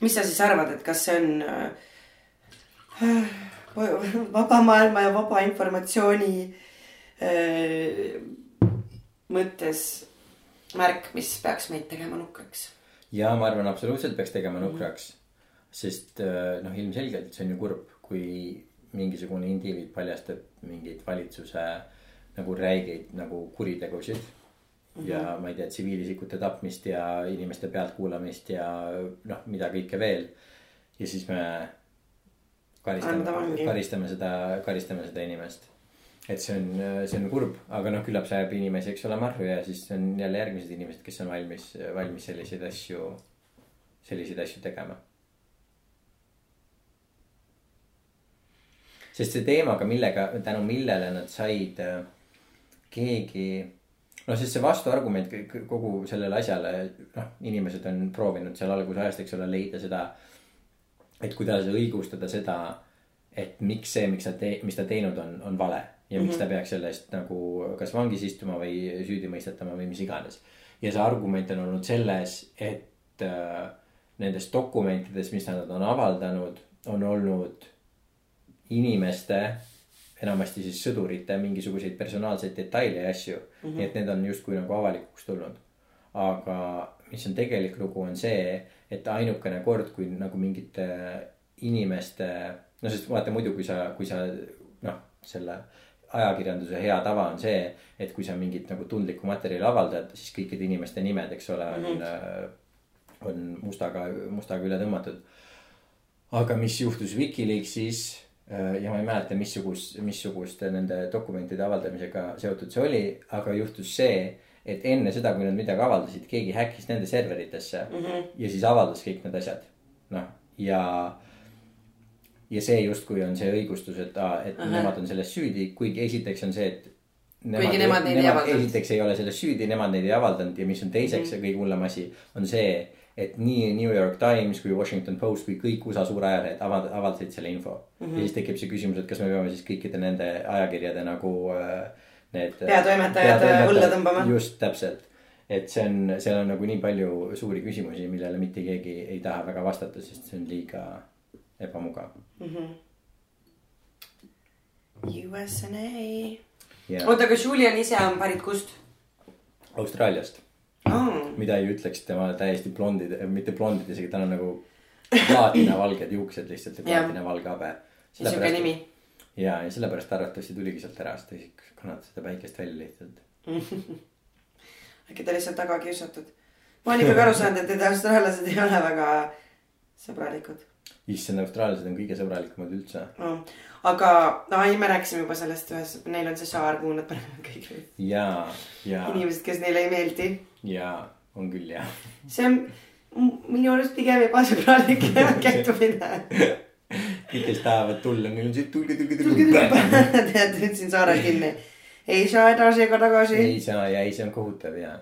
mis sa siis arvad, et kas see on äh, vaba maailma ja vaba informatsiooni äh, mõttes märk, mis peaks meid tegema nukraks? ja ma arvan, absoluutselt peaks tegema nukraks. sest äh, noh, ilmselgelt see on ju kurb, kui mingisugune indiviid paljastab mingeid valitsuse nagu räigeid nagu kuritegusid mm. -hmm. ja ma ei tea, tsiviilisikute tapmist ja inimeste pealtkuulamist ja noh, mida kõike veel. ja siis me karistame karistame seda, karistame seda inimest et see on, see on kurb, aga noh, küllap see ajab inimesi, eks ole, marru ja siis on jälle järgmised inimesed, kes on valmis, valmis selliseid asju, selliseid asju tegema. Sest see teemaga, millega, tänu millele nad said äh, keegi, noh, sest see vastuargument kogu sellele asjale, noh, inimesed on proovinud seal alguse ajast, eks ole, leida seda, et kuidas õigustada seda, et miks see, miks ta tee-, mis ta teinud on, on vale ja miks mm -hmm. ta peaks selle eest nagu kas vangis istuma või süüdi mõistetama või mis iganes. ja see argument on olnud selles, et äh, nendes dokumentides, mis nad on avaldanud, on olnud inimeste, enamasti siis sõdurite mingisuguseid personaalseid detaile ja asju mm. -hmm. nii et need on justkui nagu avalikuks tulnud. aga mis on tegelik lugu, on see, et ainukene kord, kui nagu mingite inimeste, no sest vaata muidu, kui sa, kui sa noh, selle ajakirjanduse hea tava on see, et kui sa mingit nagu tundlikku materjali avaldad, siis kõikide inimeste nimed, eks ole, on mm, -hmm. on mustaga, mustaga üle tõmmatud. aga mis juhtus Wikileaksis ja ma ei mäleta, missugust, missuguste nende dokumentide avaldamisega seotud see oli, aga juhtus see, et enne seda, kui nad midagi avaldasid, keegi häkkis nende serveritesse mm -hmm. ja siis avaldas kõik need asjad. noh, ja, ja see justkui on see õigustus, et aa, et -huh. nemad on selles süüdi, kuigi esiteks on see, et. Kuigi nemad neid ei avaldanud. esiteks ei ole selles süüdi, nemad neid ei avaldanud ja mis on teiseks mm -hmm. kõige hullem asi, on see, et nii New York Times kui Washington Post kui kõik USA suurajalehed avald-, avaldasid selle info mm. -hmm. ja siis tekib see küsimus, et kas me peame siis kõikide nende ajakirjade nagu äh, need. Peatoimetajad õlle tõmbama. just täpselt, et see on, seal on nagu nii palju suuri küsimusi, millele mitte keegi ei taha väga vastata, sest see on liiga ebamugav. USA. ja oota, aga Julian ise on pärit kust Austraaliast, oh.? mida ei ütleks tema täiesti blondid, mitte blondid isegi, tal on nagu plaatinavalged juuksed lihtsalt ja plaatinavalge habe. sihuke nimi. ja, ja sellepärast arvatavasti tuligi sealt ära, sest ta ei kannata seda päikest välja lihtsalt. äkki ta lihtsalt taga kiusatud. ma olen ikkagi aru saanud, et need austraallased ei ole väga sõbralikud issand, austraallased on kõige sõbralikumad üldse. no.. aga, ei, me rääkisime juba sellest ühes, neil on see saar, kuhu nad panevad kõik need ja, ja, inimesed, kes neile ei meeldi. Ja on küll jah. see on minu arust pigem ebasõbralik käitumine. kõik, kes tahavad tulla, neil on see tulge, tulge, tulge tulge. tead nüüd siin saarel kinni. ei saa edasi ega tagasi. ei saa ja ei, see on kohutav ja.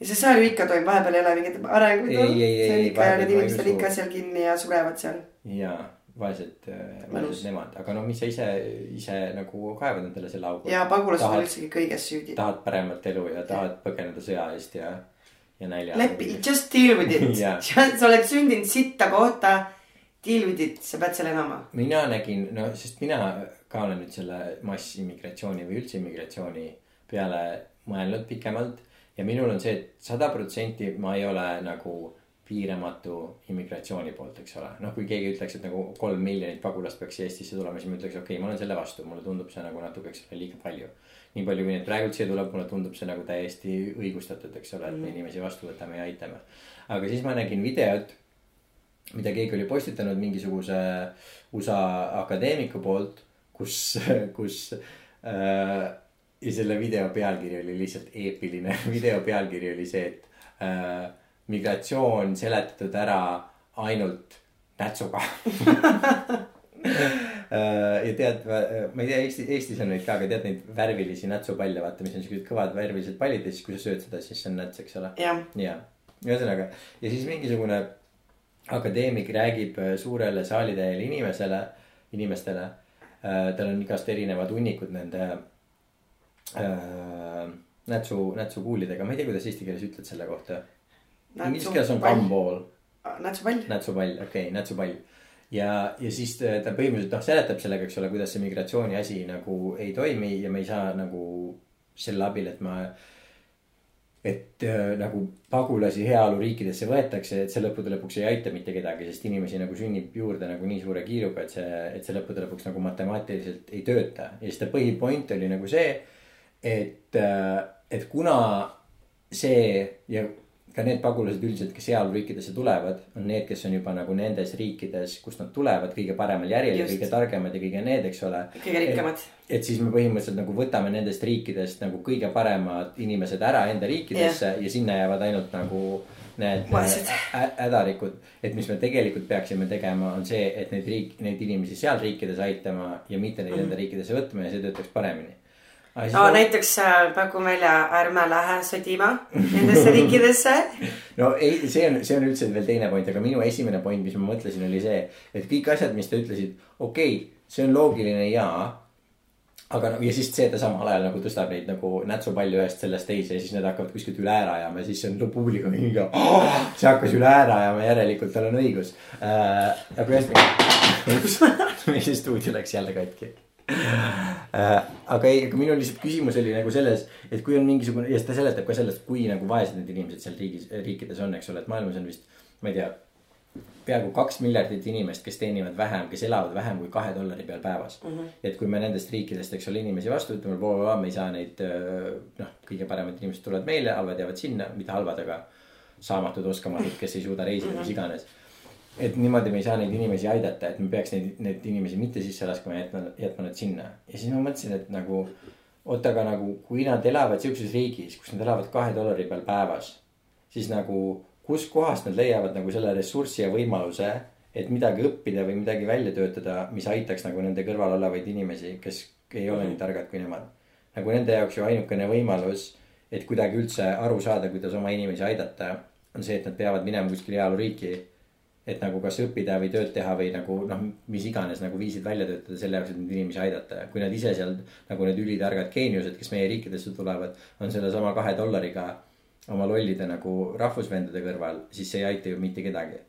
ja see saar ju ikka toimub, vahepeal ei ole mingit arengut. Ei, ei, ei, ei, need inimesed on ikka seal kinni ja surevad seal. ja vaesed, Mõnus. vaesed nemad, aga no mis sa ise, ise nagu kaevad endale selle augu. ja pagulased on üldsegi kõiges süüdi. tahad paremat elu ja tahad põgeneda sõja eest ja, ja nälja. lepi, just deal with it Jaa. sa oled sündinud sitta kohta. Deal with it, sa pead selle elama. mina nägin, no sest mina ka olen nüüd selle massiimmigratsiooni või üldse immigratsiooni peale mõelnud pikemalt. ja minul on see et, et sada protsenti ma ei ole nagu piiramatu immigratsiooni poolt, eks ole. noh, kui keegi ütleks, et nagu kolm miljonit pagulast peaks Eestisse tulema, siis ma ütleks, okei okay,, ma olen selle vastu, mulle tundub see nagu natuke, eks ole, liiga palju. nii palju, kui neid praegult siia tuleb, mulle tundub see nagu täiesti õigustatud, eks ole, et me inimesi vastu võtame ja aitame. aga siis ma nägin videot mida keegi oli postitanud mingisuguse USA akadeemiku poolt, kus, kus äh,. ja selle video pealkiri oli lihtsalt eepiline, video pealkiri oli see, et äh, migratsioon seletatud ära ainult nätsuga Äh, ja tead, ma ei tea, Eesti, Eestis on neid ka, aga tead neid värvilisi nätsupalle, vaata, mis on siuksed kõvad värvilised pallid ja siis, kui sa sööd seda, siis see on näts, eks ole. ja, ühesõnaga ja siis mingisugune akadeemik räägib äh, suurele saalitäiele inimesele, inimestele äh,. tal on igast erinevad hunnikud nende äh, nätsu, nätsukuulidega, ma ei tea, kuidas eesti keeles ütled selle kohta. Inglise keeles on gumball, nätsupall. nätsupall, okei okay,, nätsupall. ja, ja siis ta ta põhimõtteliselt noh, seletab sellega, eks ole, kuidas see migratsiooni asi nagu ei toimi ja me ei saa nagu selle abil, et ma et äh, nagu pagulasi heaoluriikidesse võetakse, et see lõppude lõpuks ei aita mitte kedagi, sest inimesi nagu sünnib juurde nagu nii suure kiiruga, et see, et see lõppude lõpuks nagu matemaatiliselt ei tööta. ja siis ta põhipoint oli nagu see, et, et kuna see ja ka need pagulased üldiselt, kes heaoluriikidesse tulevad, on need, kes on juba nagu nendes riikides, kust nad tulevad, kõige paremal järjel ja kõige targemad ja kõige need, eks ole kõige rikkamad. et siis me põhimõtteliselt nagu võtame nendest riikidest nagu kõige paremad inimesed ära enda riikidesse yeah. ja sinna jäävad ainult nagu need hädarikud. et mis me tegelikult peaksime tegema, on see, et neid riik, neid inimesi seal riikides aitama ja mitte neid mm. enda riikidesse võtma ja see töötaks paremini. No näiteks äh, pakun välja, ärme lähe sõdima nendesse riikidesse. no ei, see on, see on üldse veel teine point, aga minu esimene point, mis ma mõtlesin, oli see, et kõik asjad, mis te ütlesite, okei okay,, see on loogiline jaa. aga no ja siis see, et ta samal ajal nagu tõstab neid nagu nätsupalli ühest sellest teise ja siis need hakkavad kuskilt üle ära ajama ja siis see on publik on mingi oh,. see hakkas üle ära ajama, järelikult tal on õigus äh,. aga ühesõnaga, meie stuudio läks jälle katki. Aga ei, aga minu lihtsalt küsimus oli nagu selles, et kui on mingisugune ja siis ta seletab ka sellest, kui nagu vaesed need inimesed seal riigis, riikides on, eks ole, et maailmas on vist, ma ei tea, peaaegu kaks miljardit inimest, kes teenivad vähem, kes elavad vähem kui kahe dollari peal päevas mm. -hmm. et kui me nendest riikidest, eks ole, inimesi vastu võtame, me ei saa neid öö, noh, kõige paremad inimesed tulevad meile, halvad jäävad sinna, mitte halvad, aga saamatud, oskamatud, kes ei suuda reisida mm, -hmm. mis iganes. Et niimoodi me ei saa neid inimesi aidata, et me peaks neid, neid inimesi mitte sisse laskma ja jätma, jätma nad sinna. ja siis ma mõtlesin, et nagu oota, aga nagu kui nad elavad siukses riigis, kus nad elavad kahe dollari peal päevas, siis nagu kuskohast nad leiavad nagu selle ressurssi ja võimaluse, et midagi õppida või midagi välja töötada, mis aitaks nagu nende kõrval olevaid inimesi, kes ei ole nii targad kui nemad. nagu nende jaoks ju ainukene võimalus, et kuidagi üldse aru saada, kuidas oma inimesi aidata, on see, et nad peavad minema kuskile heaoluriiki. Et nagu kas õppida või tööd teha või nagu noh, mis iganes nagu viisid välja töötada selle jaoks, et neid inimesi aidata ja kui nad ise seal nagu need ülitargad geeniused, kes meie riikidesse tulevad, on sellesama kahe dollariga oma lollide nagu rahvusvendade kõrval, siis see ei aita ju mitte kedagi.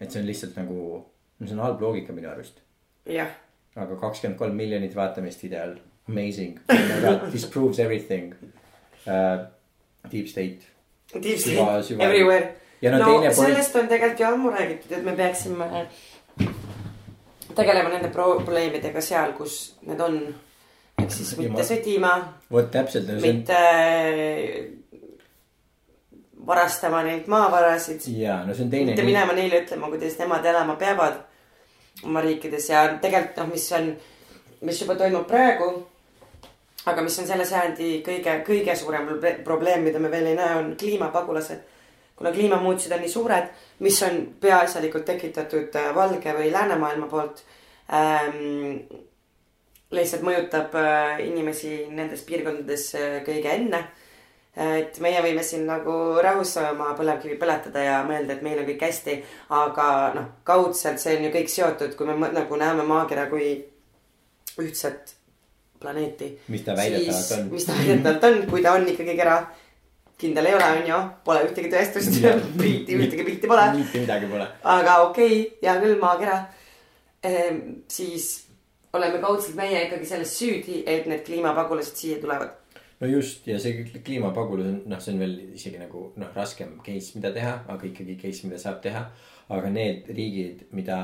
et see on lihtsalt nagu, no see on halb loogika minu arust. jah, aga kakskümmend kolm miljonit vaatamist videol, amazing this proves everything uh,. Deep state. deep state everywhere. Ja no, no teine point, sellest on tegelikult ju ammu räägitud, et me peaksime tegelema nende probleemidega seal, kus need on. ehk siis mitte ma- sõdima, vot täpselt, mitte varastama neilt maavarasid, ja no see on teine mitte. minema neile ütlema, kuidas nemad elama peavad oma riikides ja tegelikult noh, mis on, mis juba toimub praegu. aga mis on selle sajandi kõige, kõige suurem proble- probleem, mida me veel ei näe, on kliimapagulased. Kuna kliimamuutused on nii suured, mis on peaasjalikult tekitatud äh, valge või läänemaailma poolt ähm,. lihtsalt mõjutab äh, inimesi nendes piirkondades äh, kõige enne et meie võime siin nagu rahus oma põlevkivi põletada ja mõelda, et meil on kõik hästi, aga noh, kaudselt see on ju kõik seotud, kui me nagu näeme maakera kui ühtset planeeti. mis ta väidetavalt on. mis ta väidetavalt on, kui ta on ikkagi kera. Kindel ei ole, on ju, pole ühtegi tõestust pilti, ühtegi pilti pole, mitte midagi pole. aga okei okay,, hea küll, maakera ehm,. siis oleme kaudselt meie ikkagi selles süüdi, et need kliimapagulased siia tulevad. no just ja see kõik kliimapagulus on noh, see on veel isegi nagu noh, raskem case, mida teha, aga ikkagi case, mida saab teha. aga need riigid, mida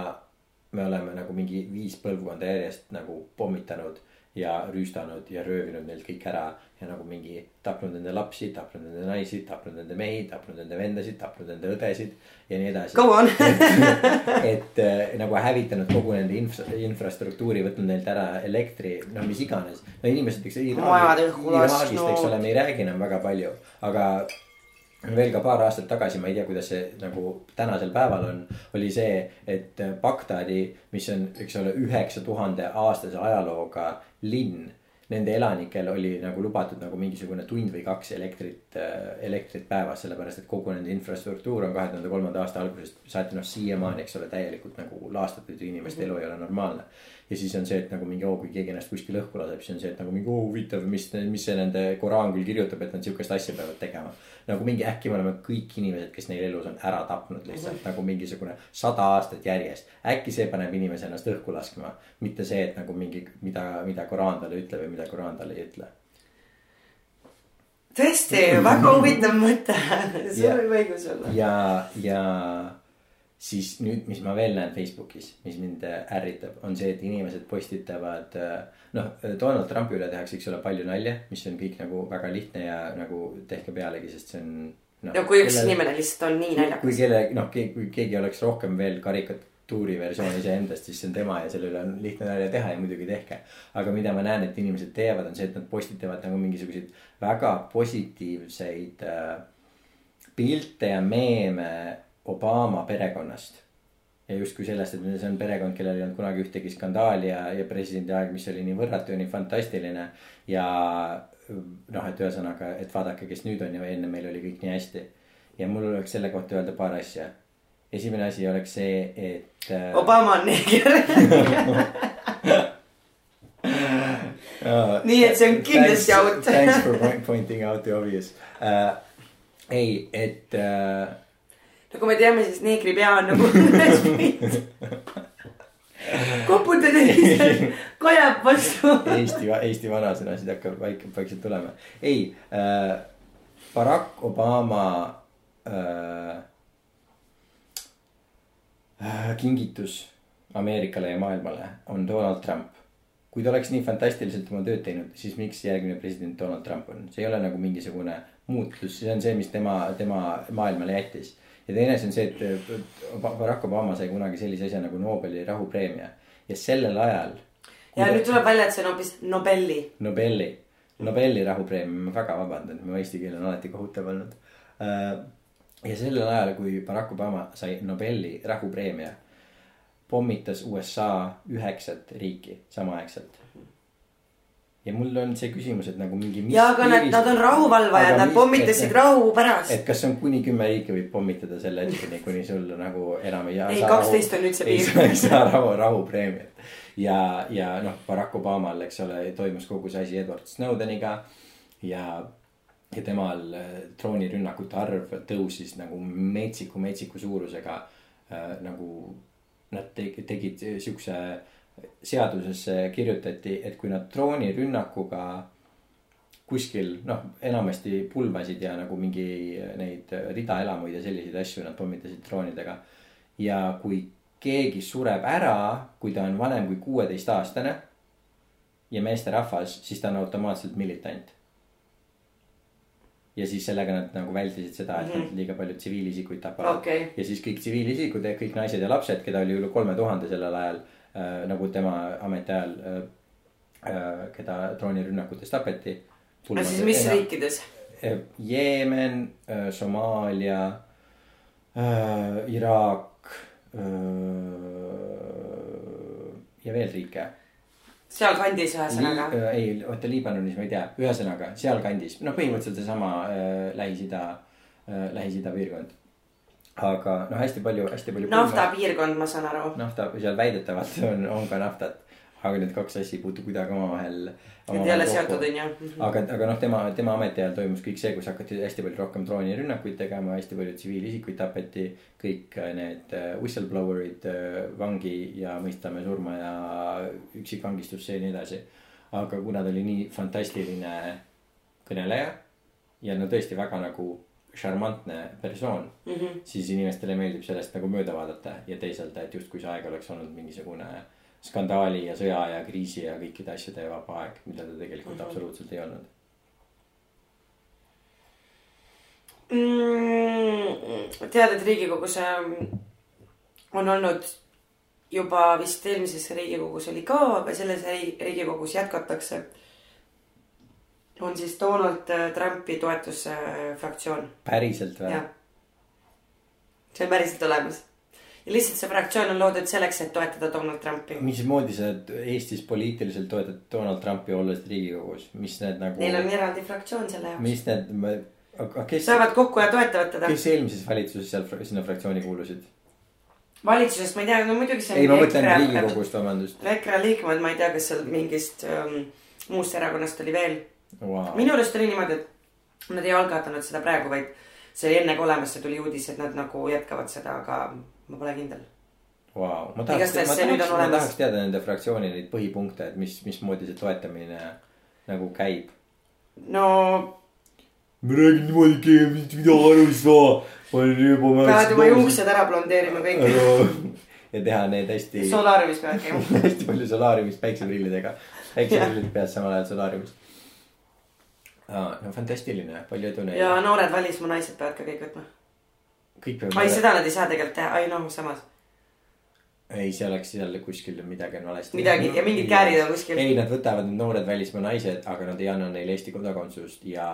me oleme nagu mingi viis põlvkonda järjest nagu pommitanud ja rüüstanud ja röövinud neilt kõik ära ja nagu mingi tapnud nende lapsi, tapnud nende naisi, tapnud nende mehi, tapnud nende vendasid, tapnud nende õdesid ja nii edasi. Go on. et äh, nagu hävitanud kogu nende infra-, infrastruktuuri, võtnud neilt ära elektri, no mis iganes. no inimesed, eks Iraagist, lasknud. eks ole, me ei räägi enam väga palju, aga veel ka paar aastat tagasi, ma ei tea, kuidas see nagu tänasel päeval on, oli see, et Bagdadi, mis on, eks ole, üheksa tuhande aastase ajalooga linn. Nende elanikel oli nagu lubatud nagu mingisugune tund või kaks elektrit, elektrit päevas, sellepärast et kogu nende infrastruktuur on kahe tuhande kolmanda aasta algusest saati noh, siiamaani, eks ole, täielikult nagu laastatud ja inimeste elu ei ole normaalne. Ja siis on see, et nagu mingi oo, kui keegi ennast kuskil õhku laseb, siis on see, et nagu mingi oo huvitav, mis, mis see nende Koraan küll kirjutab, et nad sihukest asja peavad tegema. nagu mingi äkki me oleme kõik inimesed, kes neil elus on ära tapnud lihtsalt nagu mingisugune sada aastat järjest. äkki see paneb inimese ennast õhku laskma, mitte see, et nagu mingi, mida, mida Koraan talle ütleb ja mida Koraan talle ei ütle. tõesti, väga huvitav mõte, sul võib õigus olla. ja, ja siis nüüd, mis ma veel näen Facebookis, mis mind äh, ärritab, on see, et inimesed postitavad. noh, Donald Trumpi üle tehakse, eks ole, palju nalja, mis on kõik nagu väga lihtne ja nagu tehke pealegi, sest see on no,. no kui üks inimene lihtsalt on nii kui naljakas. kelle, noh, kui keegi oleks rohkem veel karikatuuri versioon iseendast, siis see on tema ja selle üle on lihtne nalja teha ja muidugi tehke. aga mida ma näen, et inimesed teevad, on see, et nad postitavad nagu mingisuguseid väga positiivseid äh, pilte ja meeme Obama perekonnast. ja justkui sellest, et see on perekond, kellel ei olnud kunagi ühtegi skandaali ja, ja presidendi aeg, mis oli nii võrratu ja nii fantastiline. ja noh, et ühesõnaga, et vaadake, kes nüüd on ja enne meil oli kõik nii hästi. ja mul oleks selle kohta öelda paar asja. esimene asi oleks see, et äh,. Obama on neeger. Nii et see on kindlasti out. Thanks for point- pointing out the obvious uh,. ei, et uh, nagu me teame, siis neegri pea on nagu koputad ja siis kajab vastu. Eesti, Eesti vanasõnasid hakkab vaikselt, vaikselt tulema. ei äh,, Barack Obama äh, äh, kingitus Ameerikale ja maailmale on Donald Trump. kui ta oleks nii fantastiliselt oma tööd teinud, siis miks järgmine president Donald Trump on, see ei ole nagu mingisugune muutus, see on see, mis tema, tema maailmale jättis. Ja teine asi on see, et Barack Obama sai kunagi sellise asja nagu Nobeli rahupreemia ja sellel ajal. ja nüüd tuleb välja, et see on hoopis Nobeli. Nobeli, Nobeli rahupreemia, ma väga vabandan, mu eesti keel on alati kohutav olnud. Äh, ja sellel ajal, kui Barack Obama sai Nobeli rahupreemia pommitas USA üheksat riiki samaaegselt. Ja mul on see küsimus, et nagu mingi. ja, aga nad, nad on rahuvalvajad, nad pommitasid et, rahu pärast. et kas on kuni kümme riiki võib pommitada selle hetkeni, kuni sul nagu enam ei. ei, kaksteist on nüüd see piir. ei saa rahu, rahupreemiat ja, ja noh, Barack Obamal, eks ole, toimus kogu see asi Edward Snowdeniga ja ja temal äh, troonirünnakute arv tõusis nagu metsiku, metsiku suurusega äh, nagu nad tegid siukse, seadusesse kirjutati, et kui nad droonirünnakuga kuskil noh, enamasti pulmasid ja nagu mingi neid ridaelamuid ja selliseid asju nad pommitasid droonidega. ja kui keegi sureb ära, kui ta on vanem kui kuueteistaastane ja meesterahvas, siis ta on automaatselt militant ja siis sellega nad nagu vältisid seda, et mm -hmm. nad liiga palju tsiviilisikuid tapavad okay.. ja siis kõik tsiviilisikud, kõik naised ja lapsed, keda oli üle kolme tuhande sellel ajal. Nagu tema ametiajal äh,, äh, keda droonirünnakutes tapeti. aga siis mis ena, riikides? Äh, Jeemen äh,, Somaalia äh,, Iraak äh, ja veel riike sealkandis ühesõnaga Li. Äh, ei, oota Liibanonis ma ei tea, ühesõnaga sealkandis, noh, põhimõtteliselt seesama äh, Lähis-Ida äh,, Lähis-Ida piirkond. Aga noh, hästi palju, hästi palju. naftapiirkond, ma saan aru. nafta, seal väidetavalt on, on ka naftat aga need kaks asja ei puutu kuidagi omavahel. Need ei ole seotud, on ju. Mhm. aga, aga noh, tema, tema ametiajal toimus kõik see, kus hakati hästi palju rohkem droonirünnakuid tegema, hästi palju tsiviilisikuid tapeti. kõik äh, need äh, whistleblower'id äh, vangi ja mõistame surma ja üksikvangistusse ja nii edasi. aga kuna ta oli nii fantastiline kõneleja ja no tõesti väga nagu šarmantne persoon mm, -hmm. siis inimestele meeldib sellest nagu mööda vaadata ja teisalt, et justkui see aeg oleks olnud mingisugune skandaali ja sõja ja kriisi ja kõikide asjade vaba aeg, mida ta tegelikult mm -hmm. absoluutselt ei olnud mm,. tead, et Riigikogus ähm, on olnud juba vist eelmises Riigikogus oli ka, aga selles Riigikogus jätkatakse. On siis Donald äh, Trumpi toetusfraktsioon. päriselt või? see on päriselt olemas ja lihtsalt see fraktsioon on loodud selleks, et toetada Donald Trumpi. mismoodi sa Eestis poliitiliselt toetad Donald Trumpi olles riigikogus, mis need nagu. Neil on eraldi fraktsioon selle jaoks. mis need, aga kes. saavad kokku ja toetavad teda. kes eelmises valitsuses seal sinna fraktsiooni kuulusid? valitsusest ma ei tea, no muidugi see. ei, ma mõtlen riigikogust, vabandust. EKRE liikmed, ma ei tea, kas seal mingist ähm, muust erakonnast oli veel wow.. minu arust oli niimoodi, et nad ei algatanud seda praegu, vaid see oli enne ka olemas, see tuli uudis, et nad nagu jätkavad seda, aga ma pole kindel wow.. ma tahaks, ma tahaks, ma tahaks teada nende fraktsiooni neid põhipunkte, et mis, mismoodi see toetamine nagu käib. no. ma räägin niimoodi, keegi mida aru ei saa. ma olen juba. peavad oma juuksed ära blondeerima kõik. ja teha need hästi. solaariumis peavad käima hästi palju solaariumis päikseprillidega. päikseprillid peas samal ajal solaariumis. No fantastiline, palju edu neile. ja noored välismaa naised peavad ka kõik võtma kõik peavad. ai, seda nad ei saa tegelikult teha, ai noh, samas. ei, see oleks jälle kuskil midagi on valesti. midagi ja mingid käärid on kuskil. ei, nad võtavad need noored välismaa naised, aga nad ei anna neile Eesti kodakondsust ja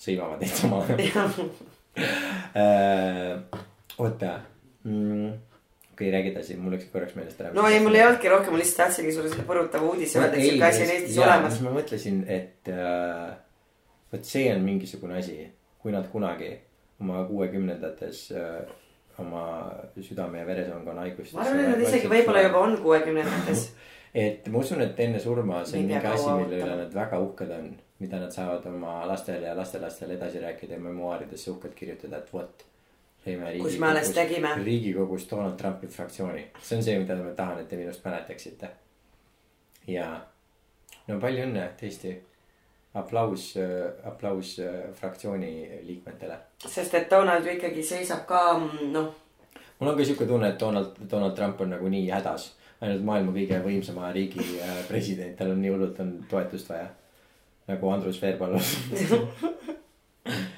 sõimavad neid ajal äh, oota mm okei räägi edasi, mul läks korraks meelest ära. no ei, mul ei olnudki rohkem, ma lihtsalt tahtsingi sulle selle põrutava uudise öelda, et siuke asi on Eestis olemas. ma mõtlesin, et äh, vot see on mingisugune asi, kui nad kunagi oma kuuekümnendates äh, oma südame ja veresoonkonna haigust. ma arvan, et nad isegi võib-olla juba on kuuekümnendates et ma usun, et enne surma see on mingi asi, mille üle nad väga uhked on, mida nad saavad oma lastele ja lastelastele edasi rääkida ja memuaaridesse uhkelt kirjutada, et vot. kus me alles tegime. riigikogus Donald Trumpi fraktsiooni, see on see, mida ma tahan, et te minust mäletaksite. ja no palju õnne tõesti aplaus, aplaus fraktsiooni liikmetele. sest et Donald ju ikkagi seisab ka noh. mul on ka siuke tunne, et Donald, Donald Trump on nagu nii hädas. ainult maailma kõige võimsama riigi äh, president, tal on nii hullult on toetust vaja. nagu Andrus Veerpalus.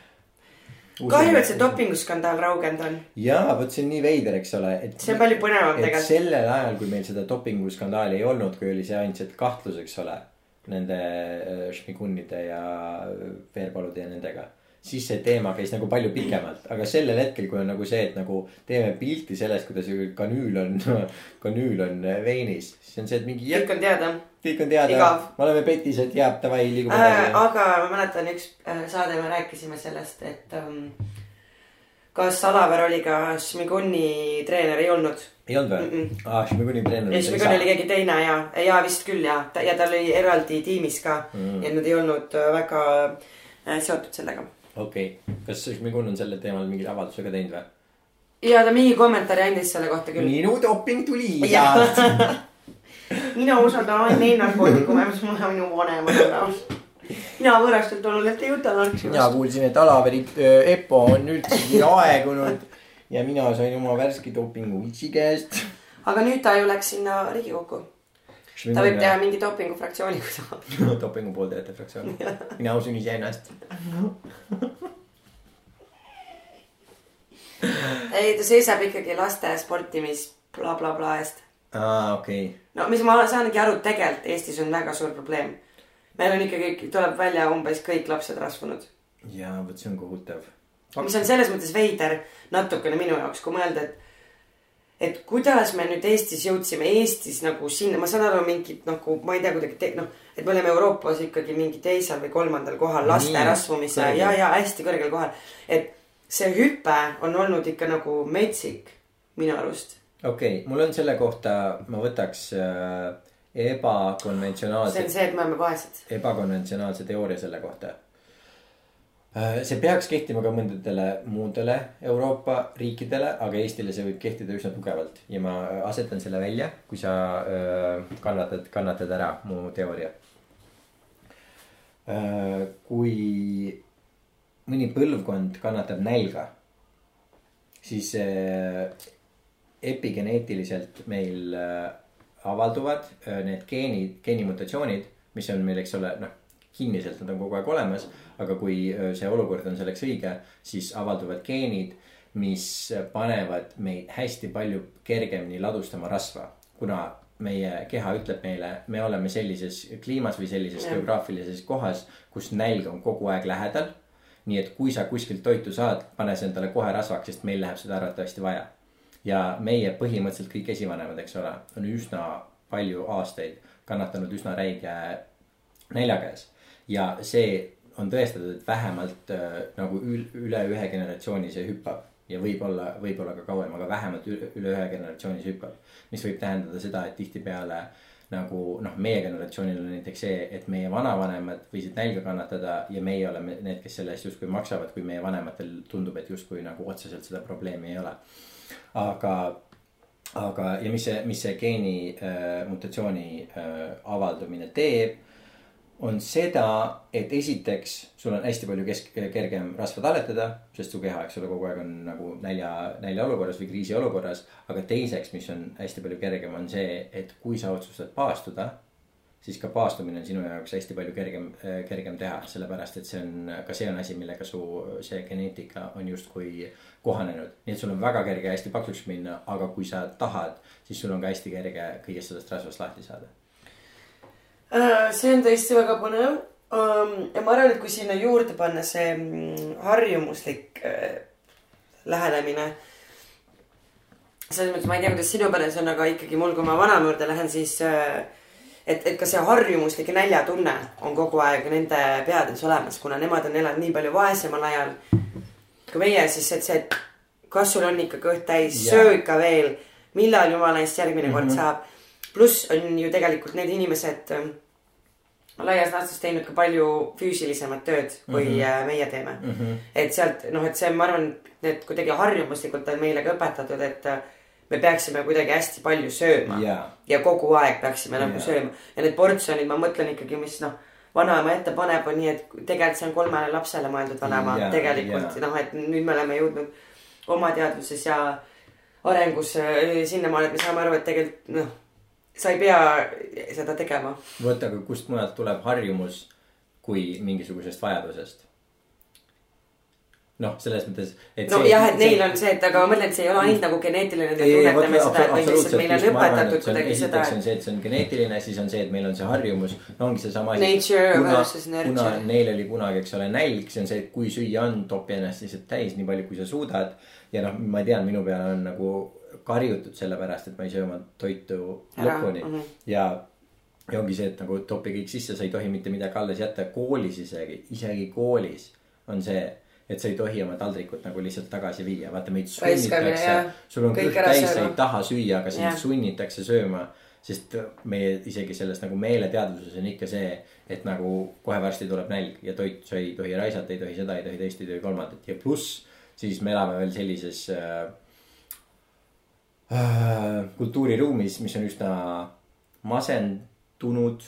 kahju, et see. dopinguskandaal raugenud on. jaa, vot see on nii veider, eks ole, et. see on palju põnevam tegelikult. sellel ajal, kui meil seda dopinguskandaali ei olnud, kui oli see ainsad kahtlus, eks ole. Nende äh, Šmigunide ja äh, Veerpalude ja nendega. siis see teema käis nagu palju pikemalt, aga sellel hetkel, kui on nagu see, et nagu teeme pilti sellest, kuidas kanüül on, kanüül on veinis. siis on see, et mingi kõik on teada kõik on teada me oleme petised, jääb davai, liigume äh,. aga ma mäletan üks äh, saade, me rääkisime sellest, et ähm, kas Alaver oli ka Šmiguni treener, ei olnud. ei olnud või Mm-mm.? aa, Šmiguni treener ei, Šmigun oli keegi teine ja, ja vist küll ja, ja tal oli eraldi tiimis ka Mm. ja nad ei olnud äh, väga äh, seotud sellega. okei okay., kas Šmigun on sellel teemal mingeid avaldusi ka teinud või? ja ta mingi kommentaari andis selle kohta küll. minu doping tuli ja mina usaldan ainult neid narkootikume, mis mulle minu vanemad annavad. Mina võõrastelt oluliselt ei võta mina narksimist. kuulsin, et Alaveri äh, EPO on üldsegi aegunud ja mina sain oma värske dopingu Vitsi käest. aga nüüd ta ju läks sinna Riigikokku. ta võib teha mingi dopingufraktsiooni, kui tahab. dopingu pooldajate fraktsioon. mina usun iseennast. ei, ta seisab ikkagi laste sportimis blablabla bla, bla eest. aa, okei. no mis ma saangi aru, tegelikult Eestis on väga suur probleem. Meil on ikkagi, tuleb välja umbes kõik lapsed rasvunud. ja vot see on kohutav. mis on selles mõttes veider natukene minu jaoks, kui mõelda, et et kuidas me nüüd Eestis jõudsime Eestis nagu sinna, ma saan aru mingit nagu, ma ei tea, kuidagi noh, et me oleme Euroopas ikkagi mingi teisel või kolmandal kohal laste rasvumise ja, ja hästi kõrgel kohal. et see hüpe on olnud ikka nagu metsik minu arust. okei okay,, mul on selle kohta, ma võtaks äh, see ebakonventsionaalse on see, et me oleme vaesed. ebakonventsionaalse teooria selle kohta. see peaks kehtima ka mõndadele muudele Euroopa riikidele, aga Eestile see võib kehtida üsna tugevalt ja ma asetan selle välja, kui sa öö, kannatad, kannatad ära mu teooria. kui mõni põlvkond kannatab nälga, siis äh, epigeneetiliselt meil äh, avalduvad äh, need geenid, geenimutatsioonid, mis on meil, eks ole, noh, kinniselt nad on kogu aeg olemas, aga kui äh, see olukord on selleks õige, siis avalduvad geenid, mis panevad meid hästi palju kergemini ladustama rasva, kuna meie keha ütleb meile, me oleme sellises kliimas või sellises Jah. geograafilises kohas, kus nälg on kogu aeg lähedal. nii et kui sa kuskilt toitu saad, pane see endale kohe rasvaks, sest meil läheb seda arvatavasti vaja. Ja meie põhimõtteliselt kõik esivanemad, eks ole, on üsna palju aastaid kannatanud üsna räige nälja käes. ja see on tõestatud, et vähemalt äh, nagu ül- üle ühe generatsiooni see hüppab ja võib-olla, võib-olla ka kauem, aga vähemalt üle, üle ühe generatsiooni see hüppab. mis võib tähendada seda, et tihtipeale nagu noh, meie generatsioonil on näiteks see, et meie vanavanemad võisid nälga kannatada ja meie oleme need, kes selle eest justkui maksavad, kui meie vanematel tundub, et justkui nagu otseselt seda probleemi ei ole. aga, aga ja mis see, mis see geeni äh, mutatsiooni äh, avaldumine teeb, on seda, et esiteks sul on hästi palju kesk-, kergem rasva talletada, sest su keha, eks ole, kogu aeg on nagu nälja, näljaolukorras või kriisiolukorras. aga teiseks, mis on hästi palju kergem, on see, et kui sa otsustad paastuda, siis ka paastumine on sinu jaoks hästi palju kergem, kergem teha, sellepärast et see on, ka see on asi, millega su see geneetika on justkui kohanenud. nii et sul on väga kerge hästi paksuks minna, aga kui sa tahad, siis sul on ka hästi kerge kõigest sellest rasvast lahti saada. Äh, see on tõesti väga põnev. ja ma arvan, et kui sinna juurde panna see mm, harjumuslik äh, lähenemine. selles mõttes ma ei tea, kuidas sinu peres on, aga ikkagi mul, kui ma vanaema juurde lähen, siis äh, et, et ka see harjumuslik näljatunne on kogu aeg nende peades olemas, kuna nemad on elanud nii palju vaesemal ajal kui meie, siis et see, et kas sul on ikka kõht täis, Jaa. söö ikka veel, millal jumala eest järgmine kord Mhm. saab. pluss on ju tegelikult need inimesed ähm, laias laastus teinud ka palju füüsilisemat tööd, kui mm. -hmm. meie teeme. Mm -hmm. et sealt noh, et see, ma arvan, et kuidagi harjumuslikult on meile ka õpetatud, et äh, me peaksime kuidagi hästi palju sööma jaa, ja kogu aeg peaksime nagu Jaa. sööma ja need portsjonid, ma mõtlen ikkagi, mis noh, vanaema ette paneb, on nii, et tegelikult see on kolmele lapsele mõeldud vanaema Jaa, tegelikult jaa. noh, et nüüd me oleme jõudnud oma teadvuses ja arengus äh, sinnamaale, et me saame aru, et tegelikult noh, sa ei pea seda tegema. vot, aga kust mujalt tuleb harjumus kui mingisugusest vajadusest? noh, selles mõttes, nojah, et neil on see, et aga ma mõtlen, et see ei ole ainult nagu geneetiline, et me tunnetame seda, et meil lihtsalt, meil on õpetatud kuidagi seda, esiteks on see, et see on geneetiline, siis on see, et meil on see harjumus, no ongi seesama asi. Nature kuna versus, nurture. kuna neil oli kunagi, eks ole, nälg, see on see, et kui süüa on, topi ennast lihtsalt täis, nii palju, kui sa suudad. ja noh, ma tean, minu peale on nagu karjutud sellepärast, et ma ei söö oma toitu lõpuni mhm. ja ja ongi see, et nagu topi kõik sisse, sa ei tohi mitte midagi alles jätta, koolis isegi, isegi koolis on see, et sa ei tohi oma taldrikut nagu lihtsalt tagasi viia, vaata meid sunnitakse sul on kõht täis, sa ei taha süüa, aga sind sunnitakse sööma. sest meie isegi selles nagu meeleteadvuses on ikka see, et nagu kohe varsti tuleb nälg ja toit, sa ei tohi raisata, ei tohi seda, ei tohi teist, ei tohi kolmandat. Ja pluss siis me elame veel sellises äh, äh, kultuuriruumis, mis on üsna masendunud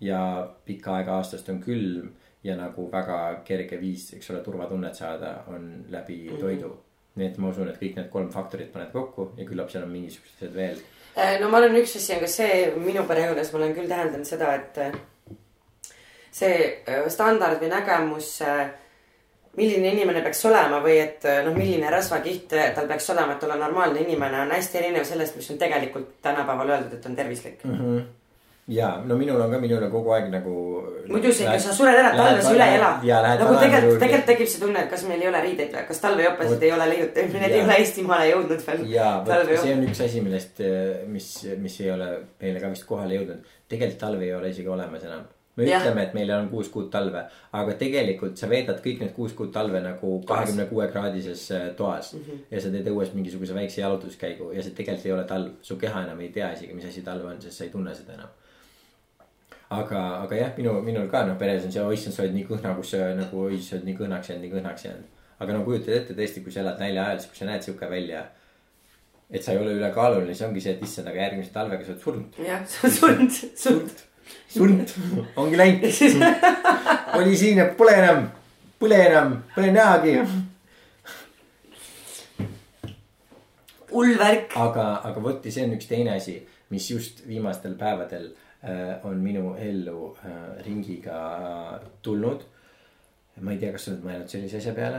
ja pikka aega aastast on külm ja nagu väga kerge viis, eks ole, turvatunnet saada on läbi Mhm. toidu. nii et ma usun, et kõik need kolm faktorit paned kokku ja küllap seal on mingisugused veel. Äh, no ma olen üks asi on ka see, minu pere juures ma olen küll täheldanud seda, et äh, see äh, standard või nägemus, milline inimene peaks olema või et äh, noh, milline rasvakiht äh, tal peaks olema, et olla normaalne inimene, on hästi erinev sellest, mis on tegelikult tänapäeval öeldud, et on tervislik. mm. -hmm. Ja no minul on ka minule kogu aeg nagu. muidu see ikka, sa sured ära, talve sa üle ei ela. ja nagu tegelikult, tegelikult tekib see tunne, et kas meil ei ole riideid või, kas talvejopesid ei ole leiutatud, need ei ole Eestimaale jõudnud veel. ja vot see on üks asi, millest, mis, mis ei ole meile ka vist kohale jõudnud. tegelikult talve ei ole isegi olemas enam. me Jah. ütleme, et meil on kuus kuud talve, aga tegelikult sa veedad kõik need kuus kuud talve nagu kahekümne kuue kraadises äh, toas mm. -hmm. ja sa teed õues mingisuguse väikse jalutuskäigu ja see tegelikult ei ole talv, su keha enam ei tea isegi, mis asi talv on, sest sa ei tunne seda enam aga, aga jah, minu, minul ka noh, peres on see, oh issand, sa oled nii kõhna, kus sa nagu, oi, sa oled nii kõhnaks jäänud, nii kõhnaks jäänud. aga no kujutad ette tõesti, kui sa elad nälja ajal, siis kui sa näed sihuke välja. et sa ei ole ülekaaluline, siis ongi see, et issand, aga järgmise talvega sa oled surnud. jah, see on surnud, surnud. surnud, ongi läinud. oli siin, et pole enam, pole enam, pole nähagi. hull värk. aga, aga vot ja see on üks teine asi, mis just viimastel päevadel äh, on minu ellu äh, ringiga äh, tulnud. ma ei tea, kas sa oled mõelnud sellise asja peale,